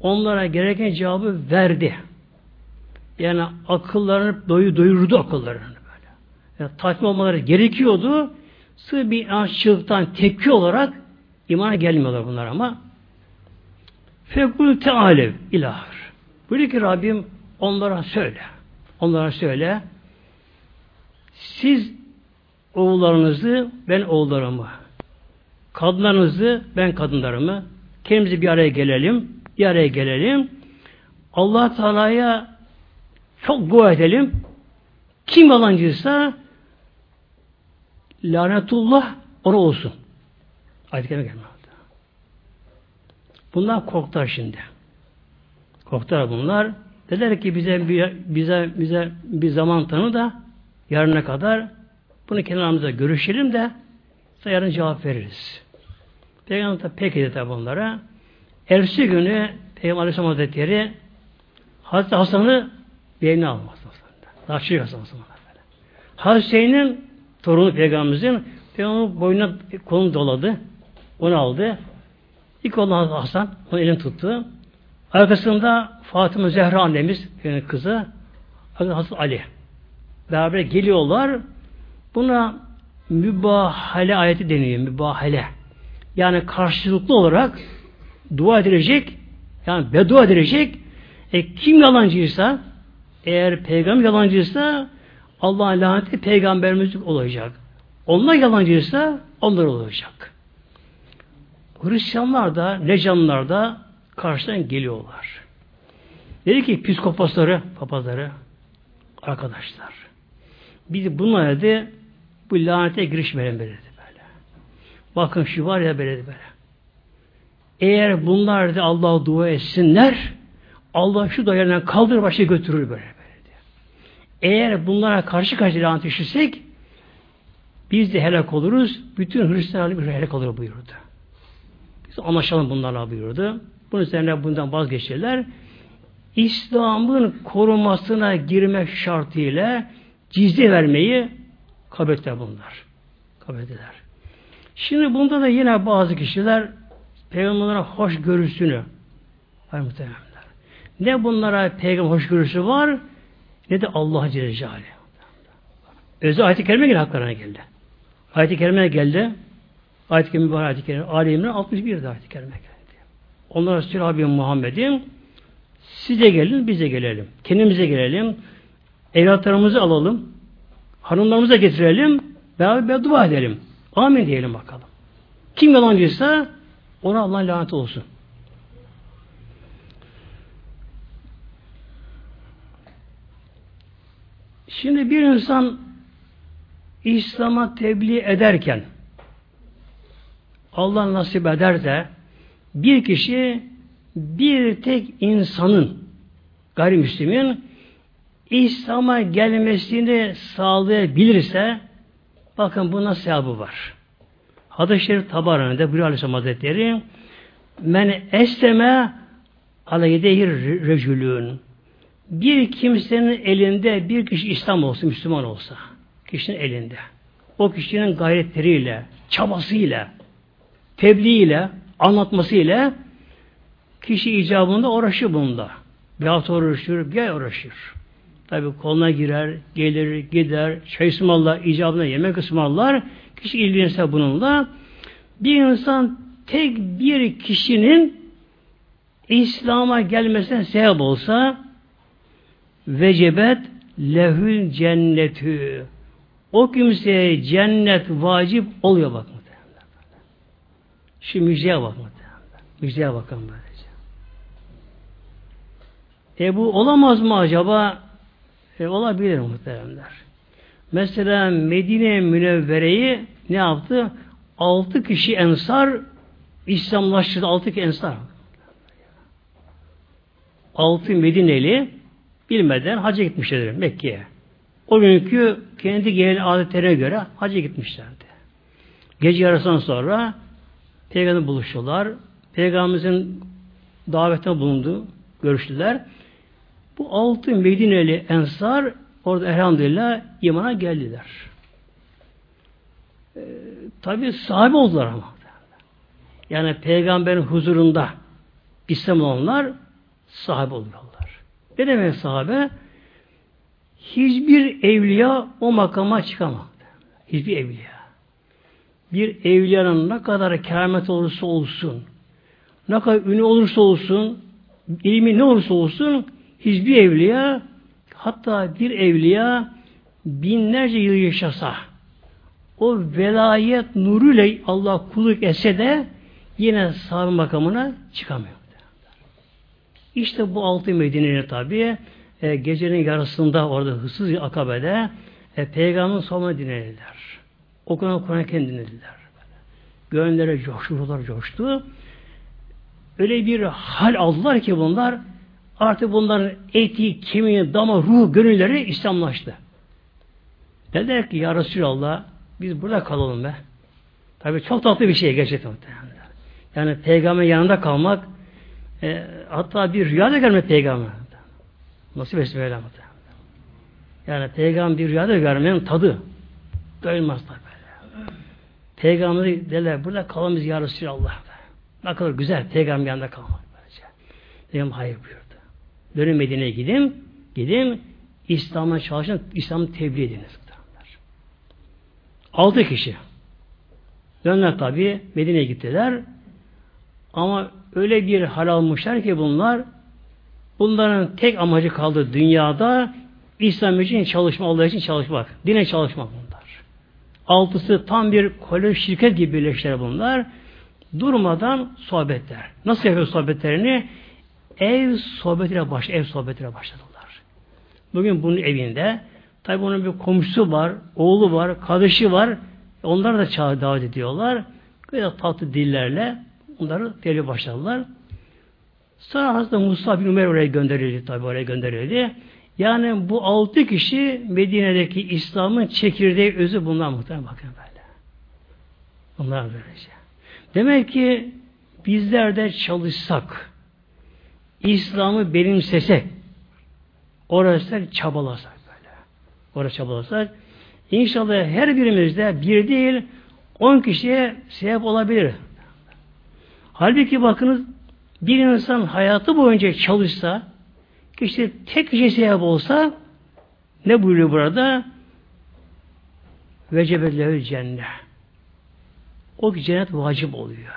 onlara gereken cevabı verdi. Yani akıllarını doyu doyurdu akıllarını böyle. Yani tatmin olmaları gerekiyordu. Sığ bir aşçılıktan tepki olarak imana gelmiyorlar bunlar ama. Fekul tealev ilahır. Buyuruyor ki Rabbim onlara söyle. Onlara söyle. Siz oğullarınızı, ben oğullarımı. Kadınlarınızı, ben kadınlarımı. Kendimizi bir araya gelelim. Bir araya gelelim. allah Teala'ya çok dua edelim. Kim yalancıysa lanetullah ona olsun. Ayet-i Kerime Bunlar korktular şimdi. Korktular bunlar. Dediler ki bize bir, bize bize bir zaman tanı da yarına kadar bunu kenarımızda görüşelim de yarın cevap veririz. Peygamber de pek dedi tabi onlara. Ersi günü Peygamber Aleyhisselam Hazretleri Hazreti Hasan'ı beynine almaz. Daha çocuk Hasan Hasan. Hazreti Hüseyin'in torunu Peygamberimizin Peygamberin boynuna kolunu doladı. Onu aldı. İlk olan Hasan onu elini tuttu. Arkasında Fatıma Zehra annemiz kızı Hazreti Ali. Beraber geliyorlar. Buna mübahale ayeti deniyor. Mübahale. Yani karşılıklı olarak dua edilecek yani beddua edilecek e, kim yalancıysa eğer peygamber yalancıysa Allah'ın laneti peygamberimiz olacak. Onlar yalancıysa onlar olacak. Hristiyanlar da, Necanlar da karşıdan geliyorlar. Dedi ki psikopasları, papazları, arkadaşlar, biz bunlara dedi, bu lanete girişmeyelim dedi böyle. Bakın şu var ya böyle böyle. Eğer bunlar da Allah'a dua etsinler, Allah şu dayanından kaldır başı götürür böyle. böyle diye. Eğer bunlara karşı karşı lanet işitsek biz de helak oluruz. Bütün Hristiyanlar bir helak olur buyurdu. Biz anlaşalım bunlarla buyurdu. Bunun üzerine bundan vazgeçtiler. İslam'ın korumasına girmek şartıyla cizye vermeyi kabul ettiler bunlar. Kabul ettiler. Şimdi bunda da yine bazı kişiler peygamberlere hoş görüsünü var muhtemelen. Ne bunlara peygamber hoşgörüsü var ne de Allah Celle Celaluhu. Özel ayet-i kerime geldi haklarına geldi. Ayet-i kerime geldi. Ayet-i kerime var ayet-i kerime. Ali İmran 61'de ayet-i kerime geldi. Onlara Habibim Muhammed'im size gelin bize gelelim. Kendimize gelelim. Evlatlarımızı alalım. Hanımlarımıza getirelim. Beraber dua edelim. Amin diyelim bakalım. Kim yalancıysa ona Allah lanet olsun. Şimdi bir insan İslam'a tebliğ ederken Allah nasip eder de bir kişi bir tek insanın gayrimüslimin İslam'a gelmesini sağlayabilirse Bakın buna sevabı var. Hadis-i Şerif Tabarani'de buyuruyor Aleyhisselam Hazretleri Men esleme aleyhidehir rejülün bir kimsenin elinde bir kişi İslam olsa, Müslüman olsa, kişinin elinde, o kişinin gayretleriyle, çabasıyla, tebliğiyle, anlatmasıyla kişi icabında uğraşır bunda. Bir hafta uğraşır, bir ay uğraşır. Tabi koluna girer, gelir, gider, çay ısmarlar, icabına yemek ısmarlar. Kişi ilgilenirse bununla. Bir insan tek bir kişinin İslam'a gelmesine sebep olsa vecebet lehül cennetü o kimseye cennet vacip oluyor bak muhtemelen. Şu müjdeye bak. Müjdeye bakın böylece. E bu olamaz mı acaba? E, olabilir muhteremler. Mesela Medine Münevvere'yi ne yaptı? Altı kişi ensar İslamlaştırdı. Altı kişi ensar. Altı Medineli bilmeden hacca gitmişler Mekke'ye. O günkü kendi gelen adetlerine göre hacca gitmişlerdi. Gece yarısından sonra Peygamber'le buluştular. Peygamberimizin davetine bulundu. Görüştüler. Bu altı Medineli ensar orada elhamdülillah imana geldiler. Ee, Tabi sahibi oldular ama. Yani peygamberin huzurunda İslam olanlar sahibi oluyorlar. Ne demek sahabe? Hiçbir evliya o makama çıkamaz. Hiçbir evliya. Bir evliyanın ne kadar keramet olursa olsun, ne kadar ünlü olursa olsun, ilmi ne olursa olsun, hiçbir evliya, hatta bir evliya binlerce yıl yaşasa, o velayet nuruyla Allah kulluk etse de yine sahabe makamına çıkamıyor. İşte bu altı Medine'nin tabi e, gecenin yarısında orada hırsız akabede e, peygamberin sonuna dinlediler. Okunan Kur'an dinlediler. Gönüllere coştu, ruhlar coştu. Öyle bir hal aldılar ki bunlar artık bunların eti, kemiği, dama, ruh, gönülleri İslamlaştı. Dediler ki ya Resulallah biz burada kalalım be. Tabi çok tatlı bir şey gerçekten. Yani peygamber yanında kalmak e, hatta bir rüyada görmek peygamber. Nasip etsin öyle Yani peygamber bir rüyada görmenin tadı doyulmaz tabi böyle. Peygamberi derler burada kalamız ya Resulallah. Ne kadar güzel peygamber yanında kalmak. Böylece. Dedim hayır buyurdu. Dönün Medine'ye gidin. Gidin İslam'a çalışın. İslam'ı tebliğ ediniz. Altı kişi. Döndüler tabi Medine'ye gittiler. Ama öyle bir hal almışlar ki bunlar bunların tek amacı kaldı dünyada İslam için çalışma, Allah için çalışmak. Dine çalışmak bunlar. Altısı tam bir kolej şirket gibi birleştiler bunlar. Durmadan sohbetler. Nasıl yapıyor sohbetlerini? Ev sohbetiyle baş, ev sohbetiyle başladılar. Bugün bunun evinde tabi bunun bir komşusu var, oğlu var, kardeşi var. Onlar da çağı davet ediyorlar. Böyle tatlı dillerle Bunları devre başladılar. Sonra Hazreti Musa bin Ömer oraya gönderildi tabi oraya gönderildi. Yani bu altı kişi Medine'deki İslam'ın çekirdeği özü bunlar muhtemelen bakın böyle. Bunlar böylece. Demek ki bizler de çalışsak, İslam'ı benimsesek, orası çabalasak böyle. Orası çabalasak, inşallah her birimizde bir değil, on kişiye sebep olabilir. Halbuki bakınız bir insan hayatı boyunca çalışsa kişi tek kişi sebep olsa ne buyuruyor burada? Vecebellehü cennet. O cennet vacip oluyor.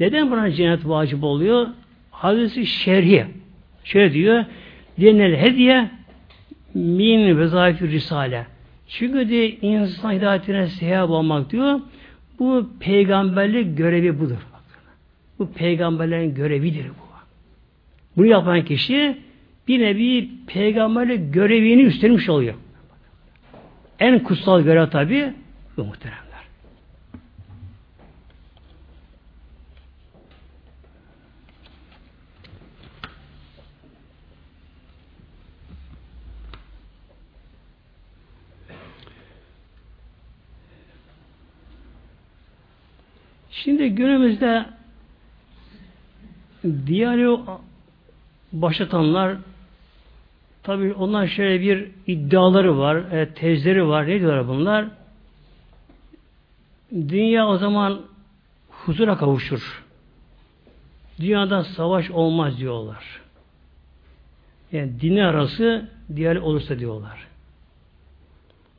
Neden buna cennet vacip oluyor? Hadisi şerhi. Şöyle diyor. Dinel hediye min vezaifi risale. Çünkü diye insan hidayetine sehab olmak diyor. Bu peygamberlik görevi budur. Bu peygamberlerin görevidir bu. Bunu yapan kişi bir nevi peygamberlik görevini üstlenmiş oluyor. En kutsal görev tabi bu muhteremler. Şimdi günümüzde diyalog başlatanlar tabi onlar şöyle bir iddiaları var, e, tezleri var. Ne diyorlar bunlar? Dünya o zaman huzura kavuşur. Dünyada savaş olmaz diyorlar. Yani dini arası diğer olursa diyorlar.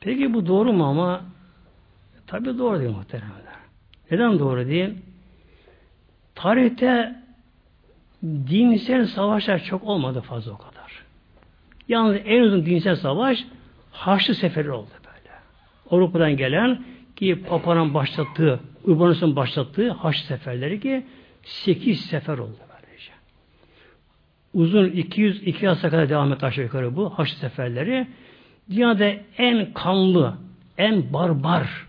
Peki bu doğru mu ama? Tabi doğru değil muhteremler. Neden doğru değil? Tarihte dinsel savaşlar çok olmadı fazla o kadar. Yalnız en uzun dinsel savaş Haçlı Seferi oldu böyle. Avrupa'dan gelen ki Papa'nın başlattığı, Urbanus'un başlattığı Haçlı Seferleri ki 8 sefer oldu böylece. Uzun 200 2 asra kadar devam etti aşağı yukarı bu Haçlı Seferleri. Dünyada en kanlı, en barbar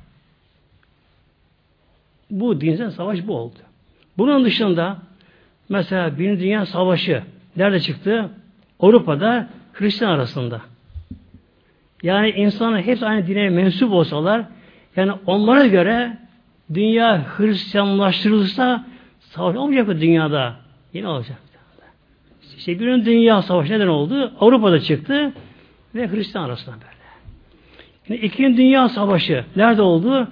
bu dinsel savaş bu oldu. Bunun dışında mesela Birinci Dünya Savaşı nerede çıktı? Avrupa'da Hristiyan arasında. Yani insanlar hepsi aynı dine mensup olsalar yani onlara göre dünya Hristiyanlaştırılırsa savaş olmayacak mı dünyada? Yine olacak. İşte Birinci Dünya Savaşı neden oldu? Avrupa'da çıktı ve Hristiyan arasında böyle. Yani İkinci Dünya Savaşı nerede oldu?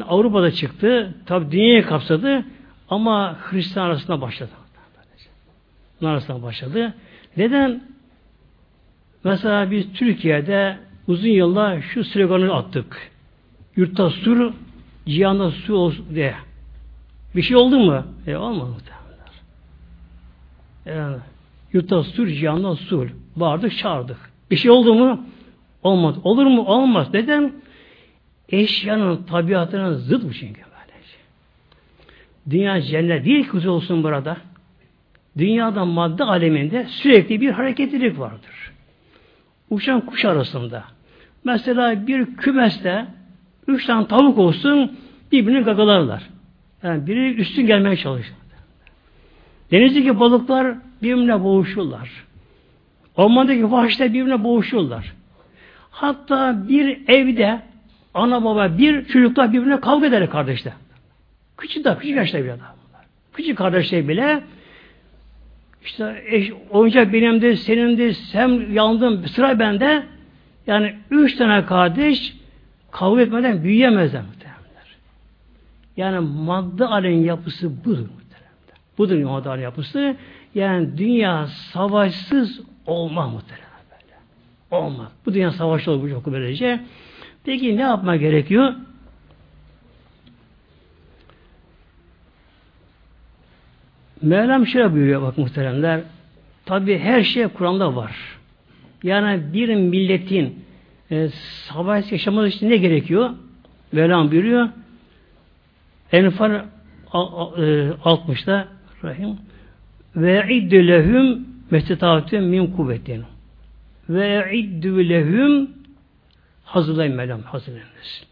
Avrupa'da çıktı. Tabi dünyayı kapsadı ama Hristiyan arasında başladı. Bunlar arasında başladı. Neden? Mesela biz Türkiye'de uzun yıllar şu sloganı attık. Yurtta sur, cihanda su olsun diye. Bir şey oldu mu? E olmadı muhtemelen. Yani, yurtta sur, cihanda sur. Bağırdık, çağırdık. Bir şey oldu mu? Olmaz. Olur mu? Olmaz. Neden? Eşyanın tabiatına zıt bu çünkü böylece. Dünya cennet değil ki olsun burada. Dünyada madde aleminde sürekli bir hareketlilik vardır. Uçan kuş arasında. Mesela bir kümeste üç tane tavuk olsun birbirini gagalarlar. Yani biri üstün gelmeye çalışır. Denizdeki balıklar birbirine boğuşurlar. Ormandaki vahşiler birbirine boğuşurlar. Hatta bir evde ana baba bir çocuklar birbirine kavga eder kardeşler. Küçük daha küçük yaşta bile daha bunlar. Küçük kardeşler bile işte eş, oyuncak benimdir, senindir, sen yandın, sıra bende. Yani üç tane kardeş kavga etmeden büyüyemezler muhtemelenler. Yani madde alemin yapısı budur muhtemelen. Budur madde alemin yapısı. Yani dünya savaşsız olmaz muhtemelen böyle. Olmaz. Bu dünya savaşlı olur böylece. Peki ne yapma gerekiyor? Mevlam şöyle buyuruyor bak muhteremler. Tabi her şey Kur'an'da var. Yani bir milletin e, savaş yaşaması için ne gerekiyor? Mevlam buyuruyor. Enfal 60'da e, Rahim ve iddü lehum min kuvvetin ve iddü lehum hazırlayın Mevlam hazırlayınız.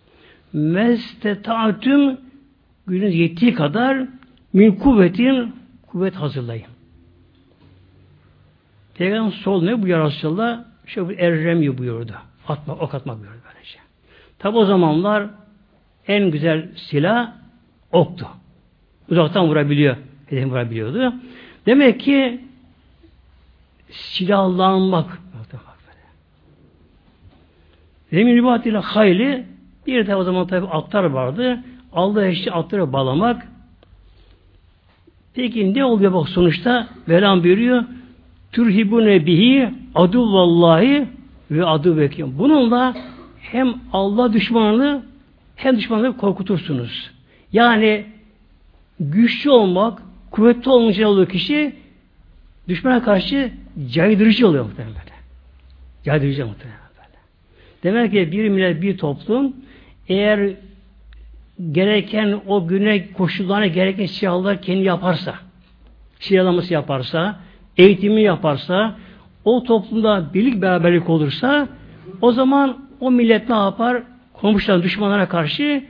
Mestetâtüm günün yettiği kadar min kuvvetin kuvvet hazırlayın. Peygamber sol ne bu ya Resulallah? Şey erremi buyurdu. Atma, ok atmak buyurdu böylece. Tabi o zamanlar en güzel silah oktu. Uzaktan vurabiliyor. Hedef vurabiliyordu. Demek ki silahlanmak Zemin ribat ile hayli bir de o zaman tabi atlar vardı. Allah eşli atları bağlamak Peki ne oluyor bak sonuçta? Velam buyuruyor. Turhibune bihi aduvallahi ve adu vekim. Bununla hem Allah düşmanını hem düşmanını korkutursunuz. Yani güçlü olmak, kuvvetli olmayacak oluyor kişi düşmana karşı caydırıcı oluyor muhtemelen. Caydırıcı muhtemelen. Demek ki bir millet, bir toplum eğer gereken o güne koşullarına gereken silahlar kendi yaparsa, silahlaması yaparsa, eğitimi yaparsa, o toplumda birlik beraberlik olursa, o zaman o millet ne yapar? Komşuların düşmanlara karşı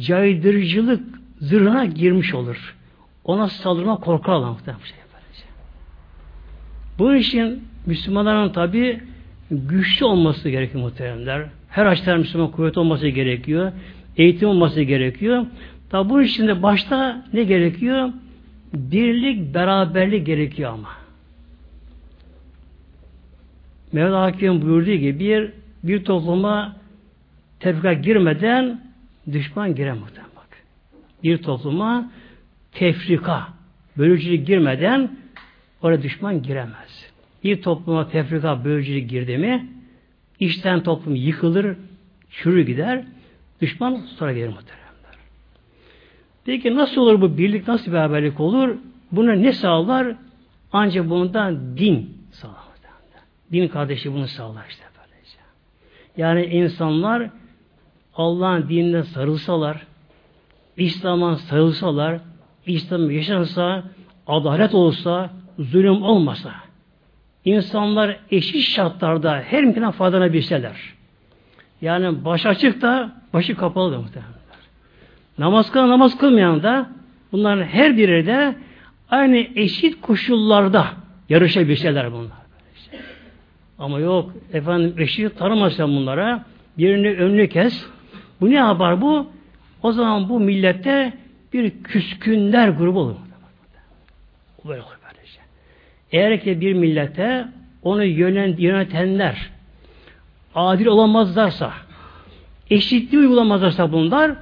caydırıcılık zırhına girmiş olur. Ona saldırma korkarlar muhtemelen. Şey Bunun için Müslümanların tabi güçlü olması gerekiyor muhteremler. Her açıdan Müslüman kuvvet olması gerekiyor eğitim olması gerekiyor. Tabi bunun için de başta ne gerekiyor? Birlik, beraberlik gerekiyor ama. Mevla Hakim buyurduğu gibi bir, bir topluma tefrika girmeden düşman giremez. Bak. Bir topluma tefrika, bölücülük girmeden oraya düşman giremez. Bir topluma tefrika, bölücülük girdi mi işten toplum yıkılır, çürü gider. Düşman sonra gelir muhteremler. Peki nasıl olur bu birlik, nasıl beraberlik olur? Buna ne sağlar? Ancak bundan din sağlar. Din kardeşi bunu sağlar işte böylece. Yani insanlar Allah'ın dinine sarılsalar, İslam'a sarılsalar, İslam yaşansa, adalet olsa, zulüm olmasa, insanlar eşit şartlarda her imkana faydalanabilseler. Yani baş açık da başı kapalı da muhtemelen. Namaz kılan namaz kılmayan da bunların her biri de aynı eşit koşullarda yarışabilseler bunlar. Ama yok efendim eşit tanımazsan bunlara birini önünü kes. Bu ne yapar bu? O zaman bu millette bir küskünler grubu olur. Böyle olur. Eğer ki bir millete onu yönetenler adil olamazlarsa, eşitliği uygulamazlarsa bunlar,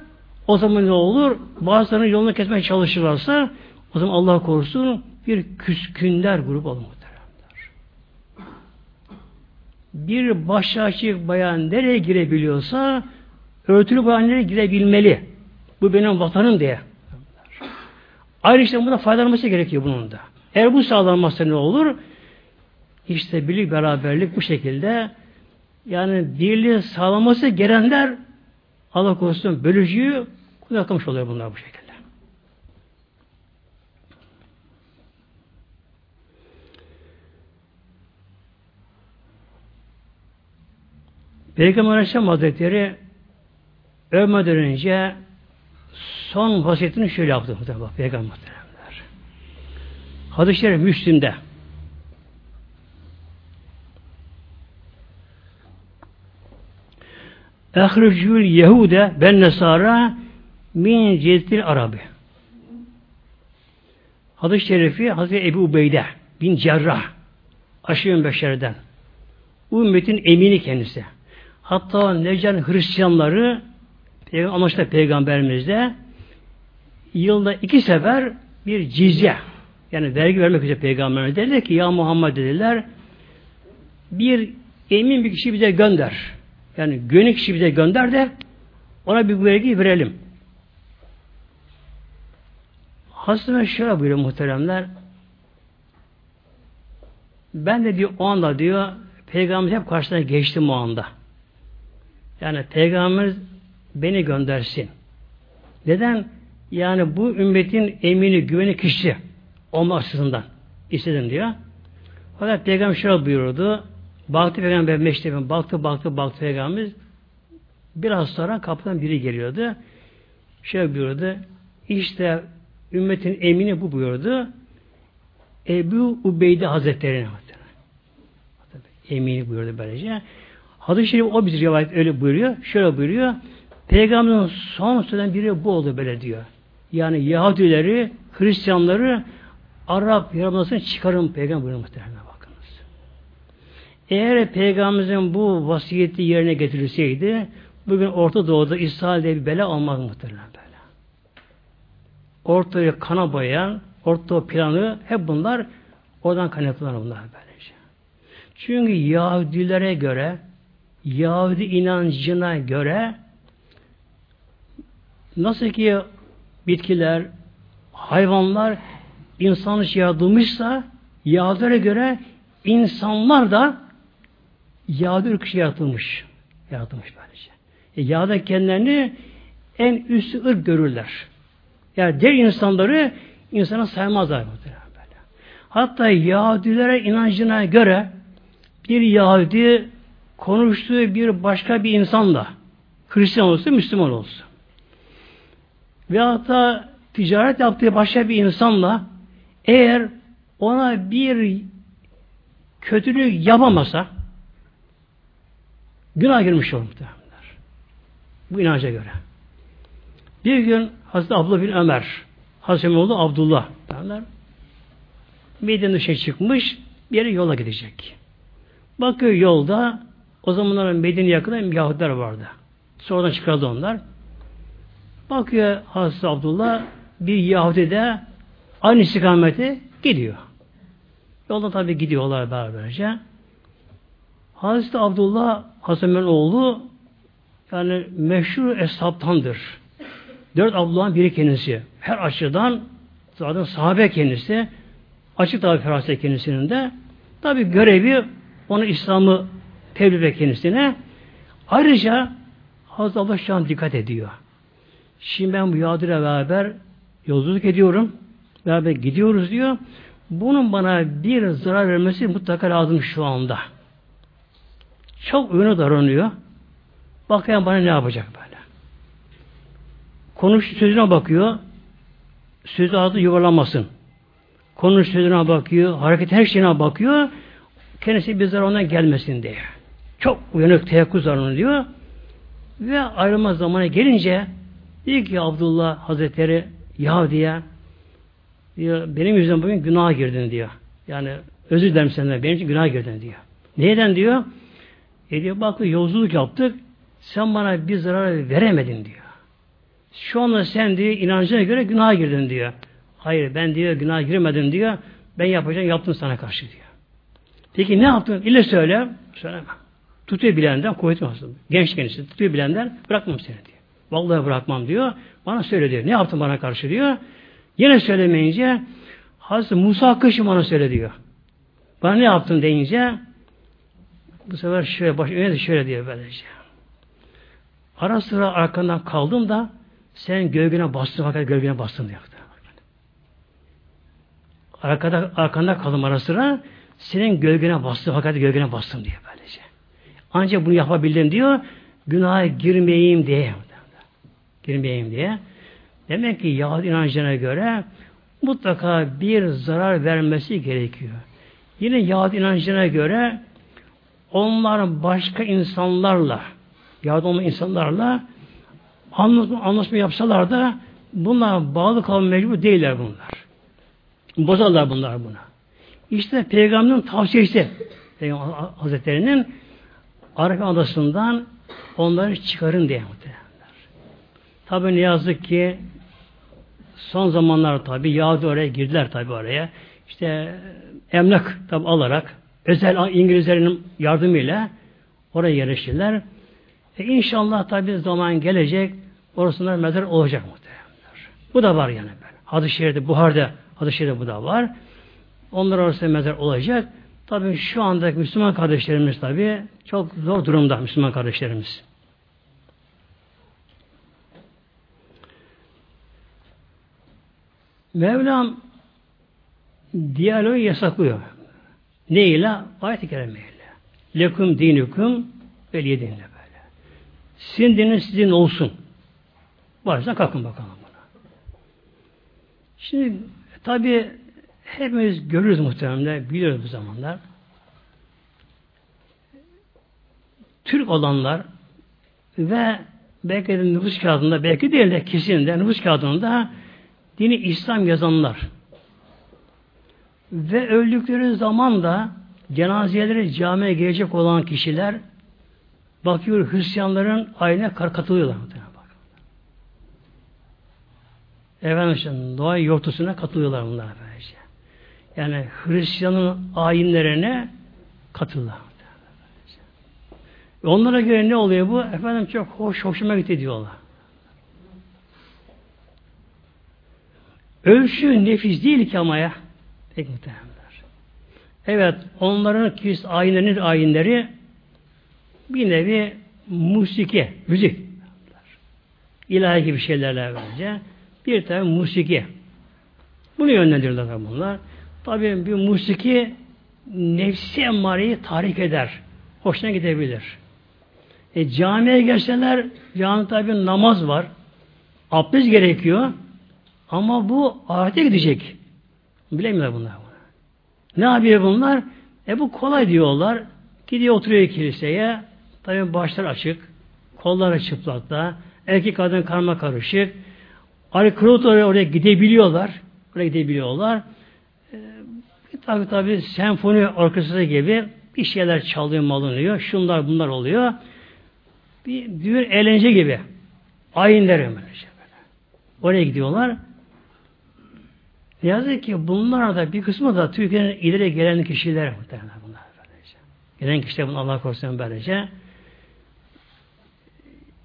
o zaman ne olur? Bazılarının yolunu kesmeye çalışırlarsa, o zaman Allah korusun bir küskünler grubu olur bir başı açık bayan nereye girebiliyorsa örtülü bayan nereye girebilmeli. Bu benim vatanım diye. Ayrıca buna faydalanması gerekiyor bunun da. Eğer bu sağlanmazsa ne olur? İşte birlik beraberlik bu şekilde yani birliği sağlaması gelenler Allah korusun bölücüyü kulakmış oluyor bunlar bu şekilde. Peygamber Aleyhisselam Hazretleri ölmeden önce son vasiyetini şöyle yaptı Peygamber muhtemelenler. Hadis-i Şerif Müslim'de Ehricül Yehude ben Nesara min ceddil Arabi. Hadis-i Şerifi Hazreti Ebu Ubeyde bin Cerrah aşırı beşerden. Ümmetin emini kendisi. Hatta Necan Hristiyanları anlaştılar peygamberimizde yılda iki sefer bir cizye yani vergi vermek üzere peygamberimiz dediler ki ya Muhammed dediler bir emin bir kişi bize gönder. Yani gönül kişi bize gönder de ona bir vergi verelim. Hazreti şöyle buyuruyor muhteremler. Ben de diyor o anda diyor Peygamber hep karşısına geçtim o anda. Yani Peygamber beni göndersin. Neden? Yani bu ümmetin emini, güveni kişi olma açısından istedim diyor. Fakat Peygamber şöyle buyurdu. Baktı Peygamber meştefe, baktı, baktı, baktı Peygamber. Biraz sonra kapıdan biri geliyordu. Şöyle buyurdu. İşte ümmetin emini bu buyurdu. Ebu Ubeyde Hazretleri'ne emini buyurdu böylece. Hadis-i Şerif o bir rivayet öyle buyuruyor. Şöyle buyuruyor. Peygamberin son söylenen biri bu oldu böyle diyor. Yani Yahudileri, Hristiyanları Arap Yarımadası'na çıkarın Peygamber buyuruyor bakınız. Eğer Peygamberimizin bu vasiyeti yerine getirilseydi bugün Orta Doğu'da İsrail diye bir bela olmaz muhtemelen böyle. Ortaya kana boyayan, Orta planı hep bunlar oradan kaynaklanan bunlar böylece. Çünkü Yahudilere göre Yahudi inancına göre nasıl ki bitkiler, hayvanlar insan yaratılmışsa Yahudilere göre insanlar da Yahudi ırkı yaratılmış. Yaratılmış böylece. E, Yahudi kendilerini en üst ırk görürler. Yani diğer insanları insana saymazlar. Hatta Yahudilere inancına göre bir Yahudi konuştuğu bir başka bir insanla Hristiyan olsun, Müslüman olsun. Ve hatta ticaret yaptığı başka bir insanla eğer ona bir kötülük yapamasa günah girmiş olur muhtemelenler. Bu inanca göre. Bir gün Hazreti Abdullah bin Ömer, Hazreti oğlu Abdullah derler. Medine dışarı çıkmış, bir yere yola gidecek. Bakıyor yolda, o zamanlar Medine yakında Yahudiler vardı. Sonradan çıkardı onlar. Bakıyor Hazreti Abdullah, bir Yahudi de aynı istikamete gidiyor. Yolda tabi gidiyorlar beraberce. Hazreti Abdullah Hazreti oğlu yani meşhur eshabtandır. Dört Abdullah'ın biri kendisi. Her açıdan zaten sahabe kendisi. Açık tabi feraset kendisinin de. Tabi görevi onu İslam'ı tebliğ kendisine. Ayrıca Hazreti Allah şu an dikkat ediyor. Şimdi ben bu Yahudire beraber yolculuk ediyorum. Beraber gidiyoruz diyor. Bunun bana bir zarar vermesi mutlaka lazım şu anda. Çok öne davranıyor. Bakayım bana ne yapacak böyle. Konuş sözüne bakıyor. Sözü adı yuvarlamasın. Konuş sözüne bakıyor. Hareket her şeyine bakıyor. Kendisi bir zarar ondan gelmesin diye. Çok uyanık teyakkuz diyor. Ve ayrılma zamanı gelince diyor ki Abdullah Hazretleri ya diye diyor, benim yüzümden bugün günaha girdin diyor. Yani özür dilerim senden benim için günaha girdin diyor. Neden diyor? E diyor bak yolculuk yaptık sen bana bir zarar veremedin diyor. Şu anda sen diyor inancına göre günaha girdin diyor. Hayır ben diyor günaha girmedim diyor. Ben yapacağım yaptım sana karşı diyor. Peki ne yaptın? İlle söyle. Söyleme. Tutuyor bilenden kuvvetim aslında. Genç kendisi tutuyor bilenden bırakmam seni diyor. Vallahi bırakmam diyor. Bana söyle diyor. Ne yaptın bana karşı diyor. Yine söylemeyince Hazreti Musa hakkı bana söyle diyor. Bana ne yaptın deyince bu sefer şöyle baş öne şöyle diyor böylece. Ara sıra arkandan kaldım da sen gölgene bastın fakat gölgene bastın diyor. Arkada, arkanda kaldım ara sıra senin gölgene bastım fakat gölgene bastım diyor böylece. Ancak bunu yapabildim diyor. Günaha girmeyeyim diye. Girmeyeyim diye. Demek ki Yahudi inancına göre mutlaka bir zarar vermesi gerekiyor. Yine Yahudi inancına göre onlar başka insanlarla Yahudi olmayan insanlarla anlaşma, anlaşma yapsalar da bunlar bağlı kalma mecbur değiller bunlar. Bozarlar bunlar buna. İşte Peygamberin tavsiyesi Peygamber Hazretleri'nin Arap adasından onları çıkarın diye muhtemelenler. Tabi ne yazık ki son zamanlar tabi Yahudi oraya girdiler tabi oraya. İşte emlak tabi alarak özel İngilizlerin yardımıyla oraya yerleştiler. E inşallah tabi zaman gelecek orasında mezar olacak muhtemelenler. Bu da var yani. Hadis-i Şerif'te, Buhar'da hadis-i bu da var. Onlar arasında mezar olacak. Tabi şu andaki Müslüman kardeşlerimiz tabi çok zor durumda Müslüman kardeşlerimiz. Mevlam diyaloğu yasaklıyor. Ne ile? Ayet-i kerimeyle. Lekum dinukum ve yedinle böyle. Sizin dininiz sizin olsun. Varsa kalkın bakalım buna. Şimdi tabi hepimiz görürüz muhtemelen, biliyoruz bu zamanlar. Türk olanlar ve belki de nüfus kağıdında, belki değil de kesin de nüfus kağıdında dini İslam yazanlar ve öldükleri zaman da cenazeleri camiye gelecek olan kişiler bakıyor Hristiyanların ayine katılıyorlar. Efendim işte doğa yortusuna katılıyorlar bunlar böylece. Yani Hristiyanın ayinlerine katılıyorlar. Onlara göre ne oluyor bu? Efendim çok hoş, hoşuma gitti diyorlar. Ölçü nefis değil ki ama ya. Pek muhtemelenler. Evet, onların kist ayinlerinin ayinleri bir nevi musiki, müzik. İlahi gibi şeylerle bence. Bir tane musiki. Bunu yönlendirirler bunlar. Tabii bir musiki nefsi emmareyi tahrik eder. Hoşuna gidebilir. E, camiye gelseler cami tabi namaz var. Abdest gerekiyor. Ama bu ahirete gidecek. Bilemiyorlar bunlar. Ne yapıyor bunlar? E bu kolay diyorlar. Gidiyor oturuyor kiliseye. Tabi başlar açık. Kolları çıplakta. Erkek kadın karma karışık. Kırıt oraya, oraya gidebiliyorlar. Oraya gidebiliyorlar. Ee, tabi tabi senfoni orkestrası gibi bir şeyler çalıyor, malınıyor. Şunlar bunlar oluyor. Bir düğün eğlence gibi. Ayinler böyle. Oraya gidiyorlar. Ne yazık ki bunlar da bir kısmı da Türkiye'nin ileri gelen kişiler muhtemelen bunlar böylece. Gelen kişiler bunu Allah korusun böylece.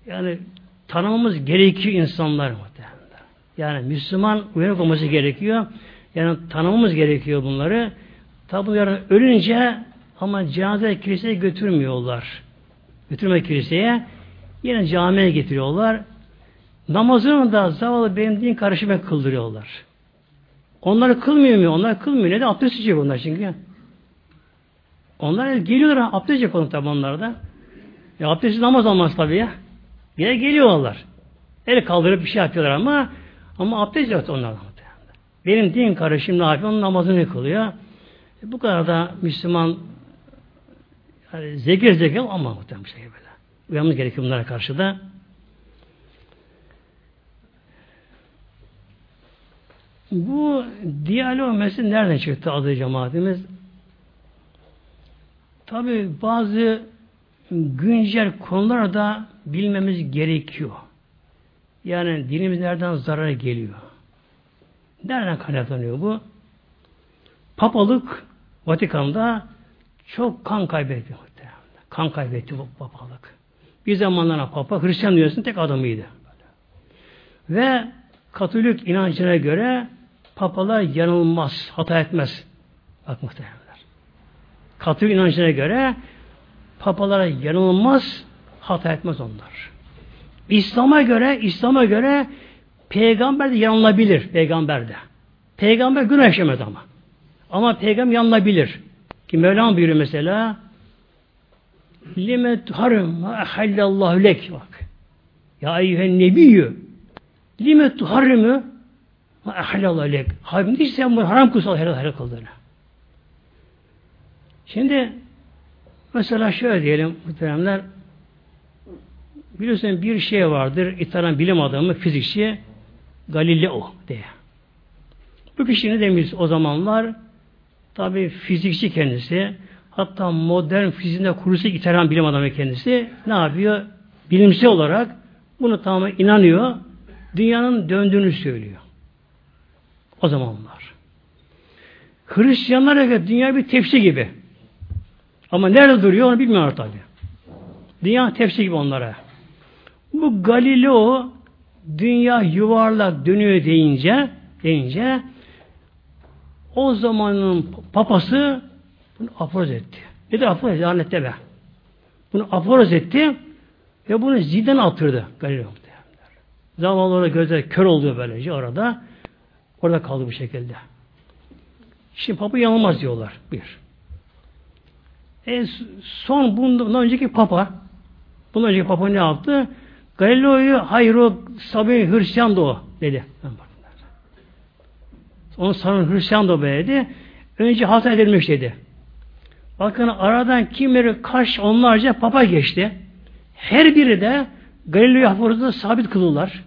Yani tanımamız gerekiyor insanlar muhtemelen. Yani Müslüman uyanık olması gerekiyor. Yani tanımamız gerekiyor bunları. Tabi bunlar ölünce ama cenaze kiliseye götürmüyorlar. Götürme kiliseye. Yine camiye getiriyorlar. Namazını da zavallı benim din karışıma kıldırıyorlar. Onları kılmıyor mu? Onlar kılmıyor. Neden? Abdest içecek onlar çünkü. Onlar geliyorlar abdest onun tabi onlarda. Ya abdestsiz namaz olmaz tabi ya. Yine geliyorlar. El kaldırıp bir şey yapıyorlar ama ama abdest yok onlardan. Benim din kardeşim ne yapıyor? Onun namazını kılıyor. E, bu kadar da Müslüman yani zekir zekir ama muhtemelen bir şey böyle. Uyanmamız gerekiyor bunlara karşı da. Bu diyalog meselesi nereden çıktı adı cemaatimiz? Tabi bazı güncel konular da bilmemiz gerekiyor. Yani dinimiz nereden zarar geliyor? Nereden kaynaklanıyor bu? Papalık Vatikan'da çok kan kaybetti. Kan kaybetti bu papalık. Bir zamanlar papa Hristiyan dünyasının tek adamıydı. Ve Katolik inancına göre papalar yanılmaz, hata etmez. Bak muhtemelenler. Katolik inancına göre papalara yanılmaz, hata etmez onlar. İslam'a göre, İslam'a göre peygamber de yanılabilir peygamber de. Peygamber günah işlemez ama. Ama peygamber yanılabilir. Ki Mevlam buyuruyor mesela lime tuharim ma ehallallahu lek bak. Ya eyyühen nebiyyü lime tuharrimü ma ehallallahu lek. Halbuki sen haram kutsal helal helal kıldığını. Şimdi mesela şöyle diyelim muhteremler biliyorsun bir şey vardır İtalyan bilim adamı fizikçi Galileo diye. Bu kişinin demiş o zamanlar tabi fizikçi kendisi hatta modern fiziğinde kurusu İtalyan bilim adamı kendisi ne yapıyor? Bilimsel olarak bunu tamamen inanıyor. Dünyanın döndüğünü söylüyor. O zamanlar. Hristiyanlara göre dünya bir tepsi gibi. Ama nerede duruyor onu bilmiyorlar tabi. Dünya tepsi gibi onlara. Bu Galileo dünya yuvarlak dönüyor deyince deyince o zamanın papası bunu aforoz etti. Ne de aforoz lanette be. Bunu aforoz etti ve bunu ziden attırdı Galileo. Zamanla gözler kör oldu böylece orada. Orada kaldı bu şekilde. Şimdi papa yanılmaz diyorlar. Bir. E, son bundan önceki papa bundan önceki papa ne yaptı? Galileo'yu hayır Sabi Hristiyan da dedi. Onu sanın Hristiyan da dedi. Önce hata edilmiş dedi. Bakın aradan kimleri kaç onlarca papa geçti. Her biri de Galileo hafızada sabit kılırlar.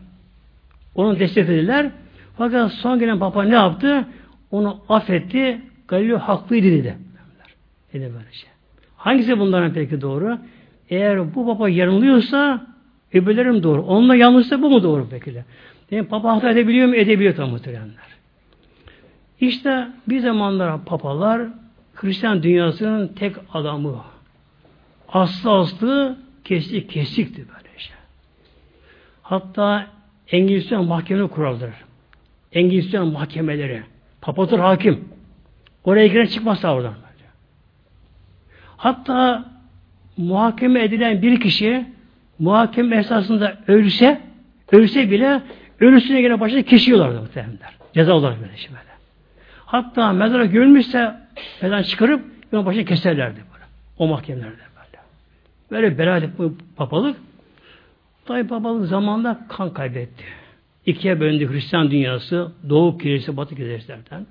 Onu desteklediler. Fakat son gelen papa ne yaptı? Onu affetti. Galileo haklıydı dedi. Dedi böyle şey. Hangisi bunların peki doğru? Eğer bu papa yanılıyorsa öbürlerim doğru. Onunla yanlışsa bu mu doğru peki? Yani papa hata edebiliyor mu? Edebiliyor tam muhteremler. İşte bir zamanlar papalar Hristiyan dünyasının tek adamı. Aslı aslı kesik kesikti böyle. Hatta Engizisyon mahkeme kurarlar. Engizisyon mahkemeleri. Papadır hakim. Oraya giren çıkmazsa oradan. Hatta muhakeme edilen bir kişi muhakeme esasında ölse ölse bile ölüsüne göre başını kesiyorlardı muhtemelenler. Ceza olarak böyle şey böyle. Hatta mezara gömülmüşse mezar çıkarıp onun başını keserlerdi böyle. O mahkemelerde böyle. Böyle belalet bu papalık. Tabi papalık zamanla kan kaybetti. İkiye bölündü Hristiyan dünyası, Doğu Kilisesi, Batı Kilisesilerden.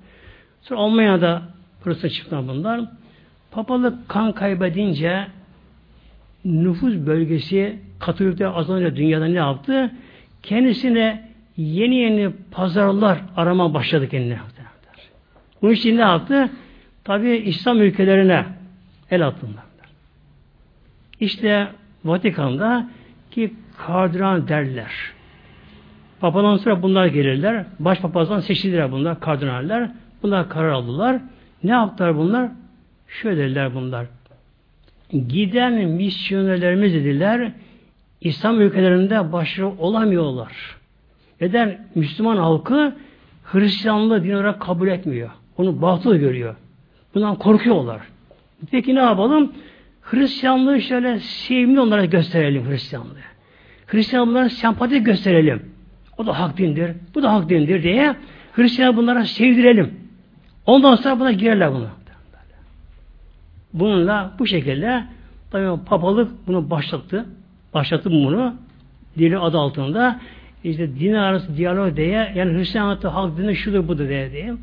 Sonra Almanya'da Protestan çıktı bunlar. Papalık kan kaybedince nüfus bölgesi Katolikler azalınca dünyada ne yaptı? Kendisine yeni yeni pazarlar arama başladı kendine. Bunun için ne yaptı? Tabi İslam ülkelerine el attınlar. İşte Vatikan'da ki kardinal derler. Papadan sonra bunlar gelirler. Başpapazdan seçildiler bunlar, kardinaller. Bunlar karar aldılar. Ne yaptılar bunlar? Şöyle dediler bunlar. Giden misyonerlerimiz dediler, İslam ülkelerinde başarılı olamıyorlar. Neden? Müslüman halkı Hristiyanlığı din olarak kabul etmiyor. Onu batıl görüyor. Bundan korkuyorlar. Peki ne yapalım? Hristiyanlığı şöyle sevimli onlara gösterelim Hristiyanlığı. Hristiyan sempati gösterelim. O da hak dindir, bu da hak dindir diye Hristiyan bunlara sevdirelim. Ondan sonra buna girerler bunu. Bununla bu şekilde tabii papalık bunu başlattı. Başlattı bunu. Dini adı altında işte din arası diyalog diye yani Hristiyanlıkta halk dini şudur budur diye diye.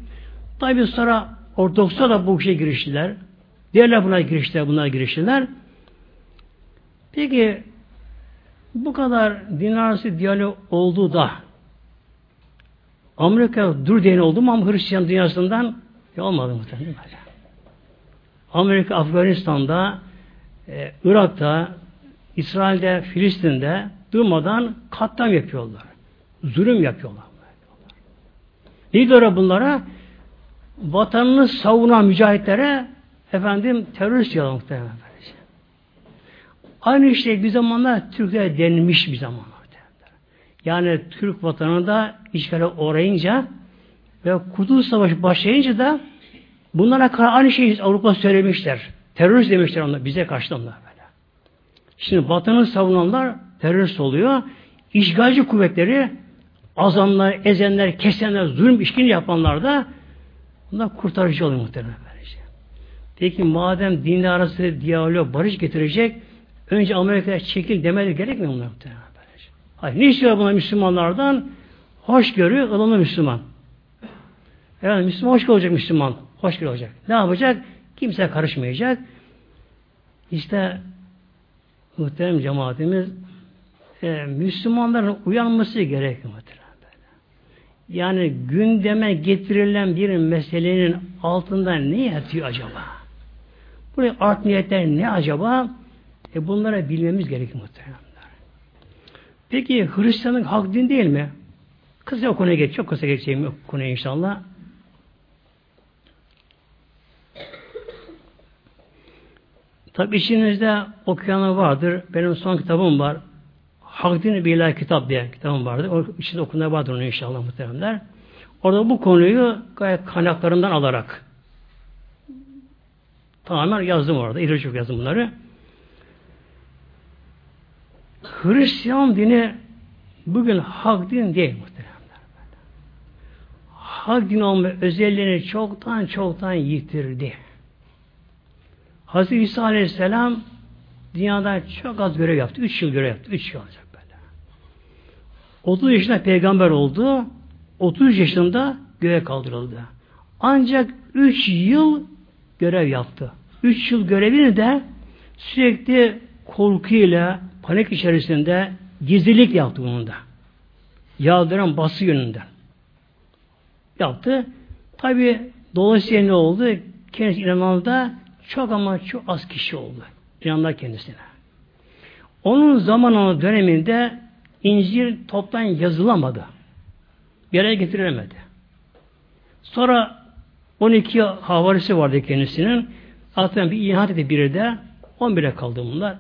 Tabi sonra Ortodoks'a da bu işe giriştiler. Diğerler buna giriştiler, bunlar giriştiler. Peki bu kadar din arası diyalog oldu da Amerika dur diyen oldu mu ama Hristiyan dünyasından ya olmadı muhtemelen böyle. Amerika Afganistan'da, e, Irak'ta, İsrail'de, Filistin'de durmadan katliam yapıyorlar. Zulüm yapıyorlar. Diyor bunlara? Vatanını savunan mücahitlere efendim terörist diyorlar muhtemelen. Aynı şey bir zamanlar Türkler denilmiş bir zamanlar. Yani Türk vatanında işgale uğrayınca ve Kurtuluş Savaşı başlayınca da bunlara kadar aynı şeyi Avrupa söylemişler. Terörist demişler onlar. Bize karşı onlar böyle. Şimdi vatanı savunanlar terörist oluyor. İşgalci kuvvetleri azanlar, ezenler, kesenler, zulüm işkini yapanlar da bunlar kurtarıcı oluyor muhtemelen. Böylece. Peki madem dinle arası diyalog, barış getirecek önce Amerika'ya çekil demeli mu muhtemelen? Böylece. Hayır, ne istiyor bunlar Müslümanlardan? Hoşgörü, ılımlı Müslüman. Evet, Müslüman hoş olacak Müslüman. Hoş olacak. Ne yapacak? Kimse karışmayacak. İşte muhterem cemaatimiz e, Müslümanların uyanması gerekiyor. Yani gündeme getirilen bir meselenin altında ne yatıyor acaba? Buraya art niyetler ne acaba? E bunlara bilmemiz gerekiyor muhtemelen. Peki Hristiyanlık hak din değil mi? Kısa o konuya geç, çok kısa geçeceğim o konuya inşallah. Tabi içinizde okuyanlar vardır. Benim son kitabım var. Hak dini billah kitap diye kitabım vardır. O içinde okunlar vardır onu inşallah muhteremler. Orada bu konuyu gayet kaynaklarından alarak tamamen yazdım orada. İleri çok yazdım bunları. Hristiyan dini bugün hak din değil muhteremler. Hak din olma özelliğini çoktan çoktan yitirdi. Hazreti İsa Aleyhisselam dünyada çok az görev yaptı. Üç yıl görev yaptı. Üç yıl olacak böyle. 30 yaşında peygamber oldu. 30 yaşında göğe kaldırıldı. Ancak üç yıl görev yaptı. Üç yıl görevini de sürekli korkuyla, panik içerisinde gizlilik yaptı bunun da. Yağdıran bası yönünden. Yaptı. Tabi dolayısıyla ne oldu? Kendisi inananda çok ama çok az kişi oldu. İnanlar kendisine. Onun zamanı döneminde İncil toptan yazılamadı. Bir yere getirilemedi. Sonra 12 havarisi vardı kendisinin. Hatta bir ihanet etti biri de 11'e kaldı bunlar.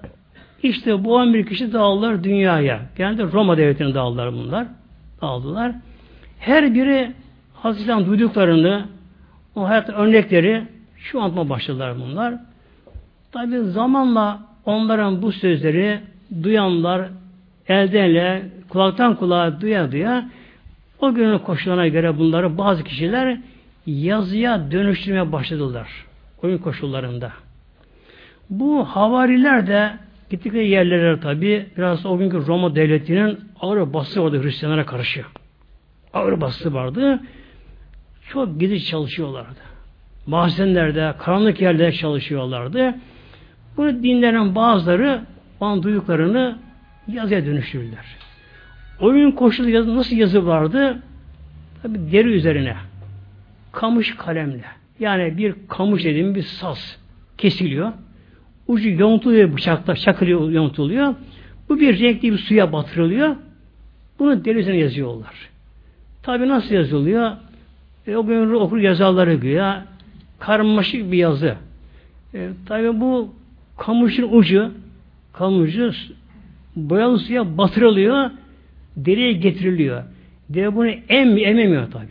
İşte bu 11 kişi dağıldılar dünyaya. Yani Roma devletine dağıldılar bunlar. Dağıldılar. Her biri Hazreti duyduklarını, o hayat örnekleri şu anlatma başladılar bunlar. Tabi zamanla onların bu sözleri duyanlar elden ele, kulaktan kulağa duya duya o günün koşullarına göre bunları bazı kişiler yazıya dönüştürmeye başladılar. Oyun koşullarında. Bu havariler de gittikleri yerlere tabi biraz o günkü Roma devletinin ağır bası vardı Hristiyanlara karşı. Ağır bası vardı. Çok gizli çalışıyorlardı mahzenlerde, karanlık yerlerde çalışıyorlardı. Bu dinlerin bazıları onun duyduklarını yazıya dönüştürürler. Oyun koşulu yazı, nasıl yazı vardı? Tabi deri üzerine. Kamış kalemle. Yani bir kamış dediğim bir saz kesiliyor. Ucu yontuluyor bıçakla, çakılıyor, yontuluyor. Bu bir renkli bir suya batırılıyor. Bunu deri üzerine yazıyorlar. Tabi nasıl yazılıyor? E, o gün okur yazarları güya karmaşık bir yazı. E, tabi bu kamışın ucu kamışı boyalı suya batırılıyor deriye getiriliyor. Deri bunu em, ememiyor tabi.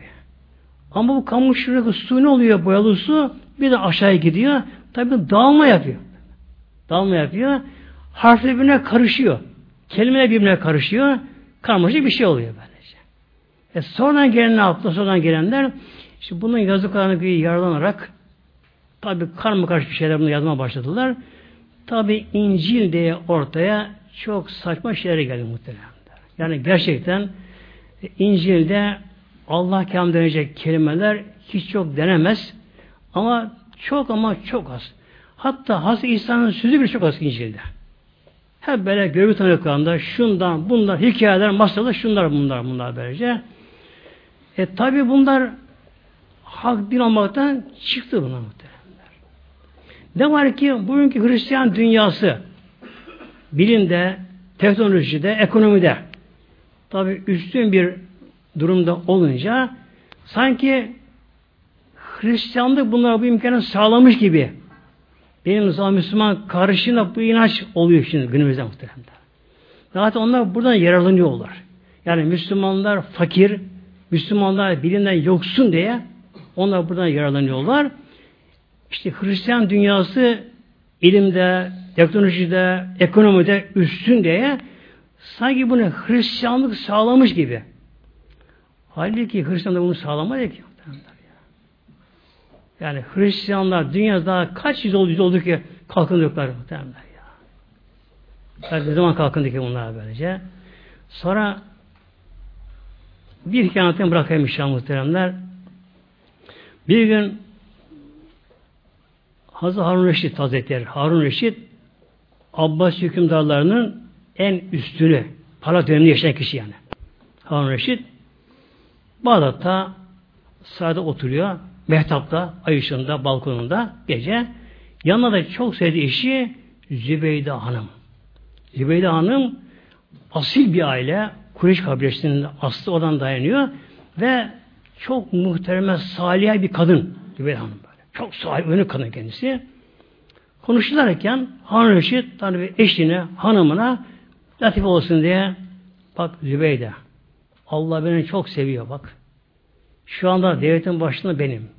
Ama bu kamışın su ne oluyor boyalı su? Bir de aşağıya gidiyor. Tabi dağılma yapıyor. Dağılma yapıyor. Harfler birbirine karışıyor. Kelimeler birbirine karışıyor. Karmaşık bir şey oluyor böylece. E sonradan gelen ne yaptı? Sonradan gelenler işte bunun yazıklarını yararlanarak tabi karma karışık bir şeyler bunu yazmaya başladılar. Tabi İncil diye ortaya çok saçma şeyler geldi muhtemelen. Yani gerçekten İncil'de Allah kelam denecek kelimeler hiç çok denemez. Ama çok ama çok az. Hatta Hazreti İsa'nın sözü bile çok az İncil'de. Hep böyle görgü tanıklarında şundan, bunlar, hikayeler, masalar, şunlar, bunlar, bunlar böylece. E tabi bunlar hak din olmaktan çıktı bunlar muhtemelenler. Ne var ki bugünkü Hristiyan dünyası bilimde, teknolojide, ekonomide tabi üstün bir durumda olunca sanki Hristiyanlık bunlara bu imkanı sağlamış gibi benim zaman Müslüman karışığında bu inanç oluyor şimdi günümüzde muhtemelen. Zaten onlar buradan yararlanıyorlar. Yani Müslümanlar fakir, Müslümanlar bilimden yoksun diye onlar buradan yararlanıyorlar. İşte Hristiyan dünyası ilimde, teknolojide, ekonomide üstün diye sanki bunu Hristiyanlık sağlamış gibi. Halbuki Hristiyanlık bunu sağlamadı ki. Yani Hristiyanlar dünyada daha kaç yüz oldu, yüz oldu ki kalkındıklar muhtemelen ya. Yani ne zaman kalkındı ki bunlar böylece. Sonra bir hikayetini bırakayım inşallah muhteremler. Bir gün Hazreti Harun Reşit Hazretleri, Harun Reşit Abbas hükümdarlarının en üstünü, para döneminde yaşayan kişi yani. Harun Reşit Bağdat'ta sırada oturuyor. Mehtap'ta, ay ışığında, balkonunda gece. Yanına da çok sevdiği eşi Zübeyde Hanım. Zübeyde Hanım asil bir aile. Kureyş kabilesinin aslı oradan dayanıyor. Ve çok muhtereme, salih bir kadın. Zübeyde Hanım böyle. Çok salih, önü kadın kendisi. Konuşurlarken Harun Reşit tabi eşine, hanımına latif olsun diye bak Zübeyde Allah beni çok seviyor bak. Şu anda devletin başında benim.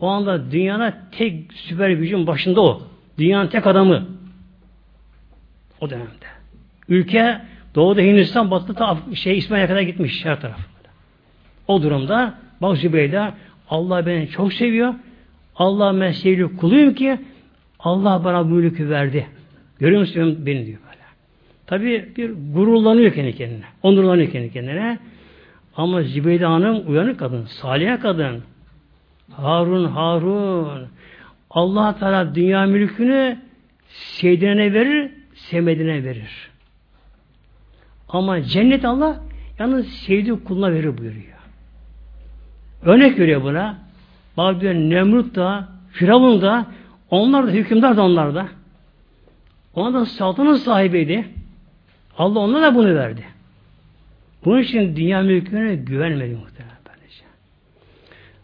O anda dünyanın tek süper gücün başında o. Dünyanın tek adamı. O dönemde. Ülke doğuda Hindistan, batıda şey İsmail'e kadar gitmiş her taraf. O durumda bak Zübeyde Allah beni çok seviyor. Allah ben sevgili kuluyum ki Allah bana bu mülkü verdi. Görüyor musun beni diyor böyle. Tabi bir gururlanıyor kendi kendine. Onurlanıyor kendi kendine. Ama Zübeyde Hanım uyanık kadın, salih kadın. Harun, Harun. Allah Teala dünya mülkünü sevdiğine verir, sevmediğine verir. Ama cennet Allah yalnız sevdiği kuluna verir buyuruyor. Örnek veriyor buna. Bak diyor Nemrut da, Firavun da, onlar da hükümdar da onlar da. Onlar da saltanat sahibiydi. Allah onlara da bunu verdi. Bunun için dünya mülküne güvenmedi muhtemelen. Böylece.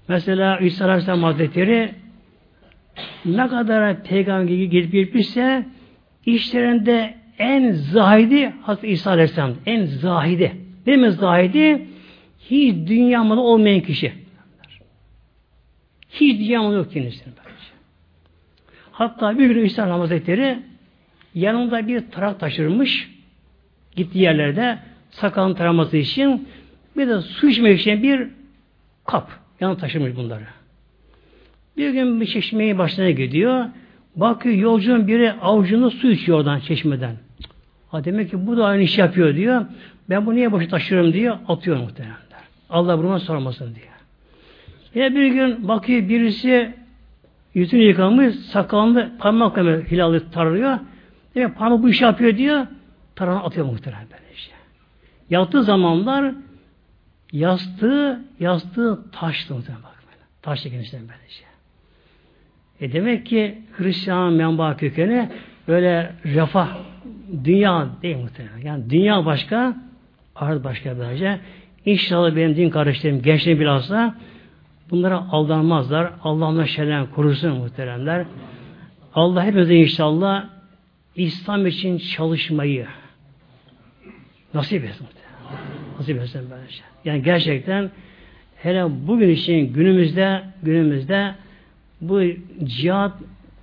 Mesela İsa Aleyhisselam Hazretleri ne kadar peygamber gelip gitmişse işlerinde en zahidi Hazreti İsa Aleyhisselam. En zahidi. Değil mi zahidi? Hiç dünya malı olmayan kişi. Hiç dünya malı yok kendisinin. Böylece. Hatta bir gün İsa Hazretleri yanında bir tarak taşırmış. Gittiği yerlerde sakalını taraması için bir de su içmek için bir kap yanına taşımış bunları. Bir gün bir çeşmeye başına gidiyor. Bakıyor yolcunun biri avucunda su içiyor oradan çeşmeden. Ha demek ki bu da aynı iş yapıyor diyor. Ben bunu niye boşa taşıyorum diyor. Atıyor muhtemelen. Allah bunu sormasın diye. Yine bir gün bakıyor birisi yüzünü yıkamış, sakalını parmakla hilalı tarıyor. Demek parmak bu iş yapıyor diyor. Tarağını atıyor muhtemelen. Yattığı zamanlar yastığı, yastığı taştı muhtemelen bak böyle. Taş genişten böylece. E demek ki Hristiyan menba kökeni böyle refah, dünya değil muhtemelen. Yani dünya başka, ahiret başka böylece. İnşallah benim din kardeşlerim, gençlerim bilhassa bunlara aldanmazlar. Allah onları şeyden korusun muhteremler. Allah hepimize inşallah İslam için çalışmayı nasip etsin. Nasip etsin böylece. Yani gerçekten hele bugün için günümüzde günümüzde bu cihat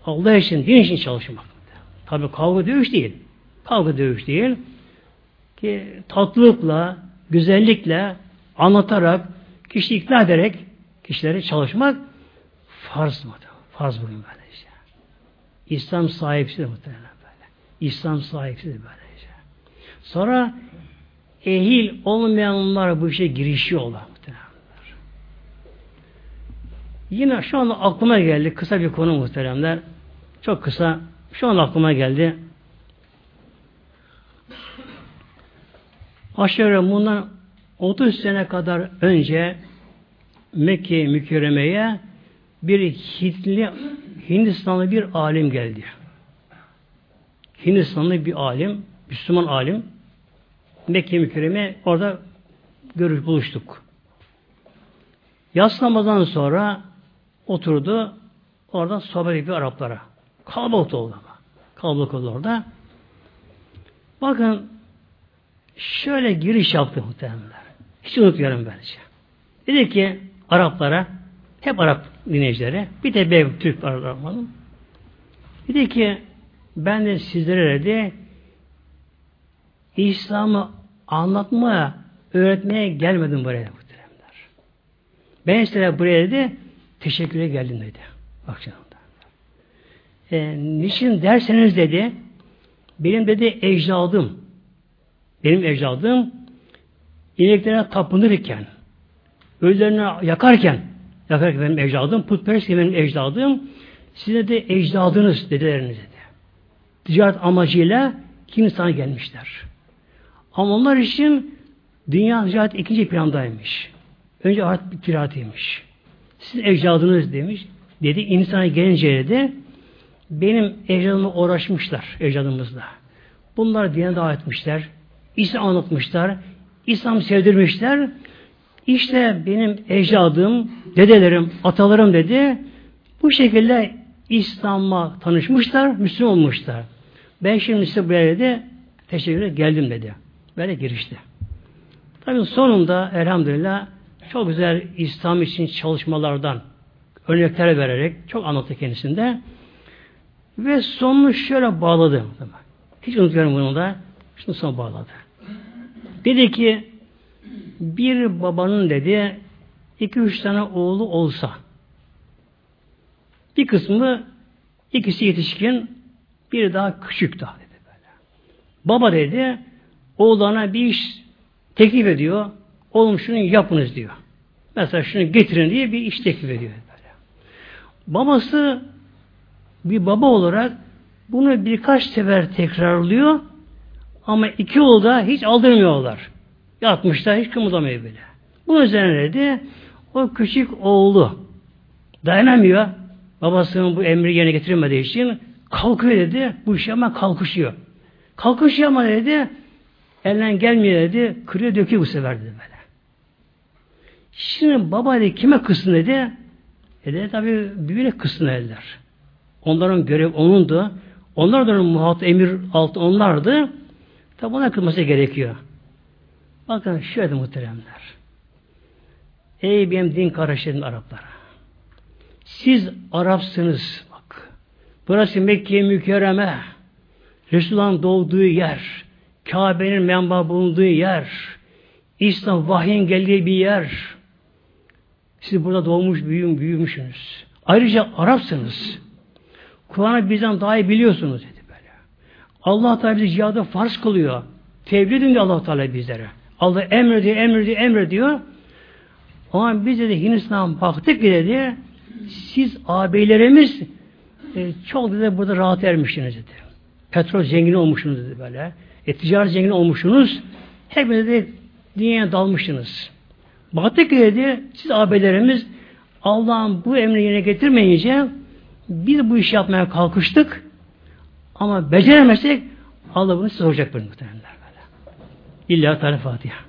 Allah için, din için çalışmak. Tabi kavga dövüş değil. Kavga dövüş değil. Ki tatlılıkla, güzellikle, anlatarak, kişi ikna ederek kişileri çalışmak farz mı? Farz bugün böyle işte. İslam sahipsiz muhtemelen böyle. İslam sahipsiz böyle işte. Sonra ehil olmayanlar bu işe girişiyorlar. Yine şu anda aklıma geldi kısa bir konu muhteremler. Çok kısa. Şu an aklıma geldi. Aşağı bundan 30 sene kadar önce Mekke mükerremeye bir Hintli, Hindistanlı bir alim geldi. Hindistanlı bir alim, Müslüman alim. Mekke mükerreme orada görüş buluştuk. Yas namazdan sonra oturdu. Oradan sohbet ediyor Araplara. Kalabalık oldu ama. Kalabalık oldu orada. Bakın şöyle giriş yaptı muhtemelenler. Hiç unutmuyorum bence. Dedi ki Araplara hep Arap dinleyicileri bir de ben Türk Araplarım. Dedi ki ben de sizlere dedi İslam'ı anlatmaya, öğretmeye gelmedim buraya muhteremler. Ben size buraya dedi teşekküre geldim dedi. Bak canım. E, niçin derseniz dedi benim dedi ecdadım benim ecdadım ineklere tapınırken ölülerine yakarken yakarken benim ecdadım putperest benim ecdadım size de ecdadınız dedileriniz dedi. Ticaret amacıyla Hindistan'a gelmişler. Ama onlar için dünya ticaret ikinci plandaymış. Önce art ticaretiymiş. Siz ecdadınız demiş. Dedi insana gelince de benim ecdadımla uğraşmışlar ecdadımızla. Bunlar dine davet etmişler. İslam anlatmışlar. İslam sevdirmişler. İşte benim ecdadım, dedelerim, atalarım dedi. Bu şekilde İslam'a tanışmışlar, Müslüman olmuşlar. Ben şimdi size buraya dedi, teşekkür geldim dedi. Böyle girişti. Tabii sonunda elhamdülillah çok güzel İslam için çalışmalardan örnekler vererek çok anlattı kendisinde. Ve sonunu şöyle bağladı. Hiç unutmuyorum bunu da. Şunu son bağladı. Dedi ki bir babanın dedi iki üç tane oğlu olsa bir kısmı ikisi yetişkin biri daha küçük daha dedi böyle. Baba dedi oğlana bir iş teklif ediyor. Oğlum şunu yapınız diyor. Mesela şunu getirin diye bir iş teklif ediyor. Böyle. Babası bir baba olarak bunu birkaç sefer tekrarlıyor ama iki oğlu da hiç aldırmıyorlar. Yatmışlar hiç kımıldamıyor bile. Bu üzerine de o küçük oğlu dayanamıyor. Babasının bu emri yerine getirmediği için kalkıyor dedi. Bu işe ama kalkışıyor. Kalkışıyor ama dedi elden gelmiyor dedi. Kırıyor döküyor bu sefer dedi böyle. Şimdi baba dedi kime kızsın dedi. E dedi tabi birbirine kızsın eller. Onların görev onundu. Onlar da muhat emir altı onlardı. Tabi ona kılması gerekiyor. Bakın şöyle muhteremler. Ey benim din kardeşlerim Araplara. Siz Arapsınız bak. Burası Mekke mükerreme. Resulullah'ın doğduğu yer. Kabe'nin menba bulunduğu yer. İslam vahyin geldiği bir yer. Siz burada doğmuş, büyüm, büyümüşsünüz. Ayrıca Arapsınız. Kur'an'ı bizden daha iyi biliyorsunuz dedi böyle. Allah Teala bizi cihada farz kılıyor. Tebliğ ediyor Allah Teala bizlere. Allah emrediyor, emrediyor, emrediyor. Ama biz de Hindistan'a baktık ki dedi, siz ağabeylerimiz e, çok dedi burada rahat ermişsiniz dedi. Petrol zengin olmuşsunuz dedi böyle. E, ticaret zengin olmuşsunuz. Hepiniz de dünyaya dalmışsınız. Baktık ki dedi, siz abilerimiz Allah'ın bu emrini yerine getirmeyince biz bu işi yapmaya kalkıştık ama beceremezsek Allah bunu size soracak böyle muhtemelenler böyle. İlla Teala Fatiha.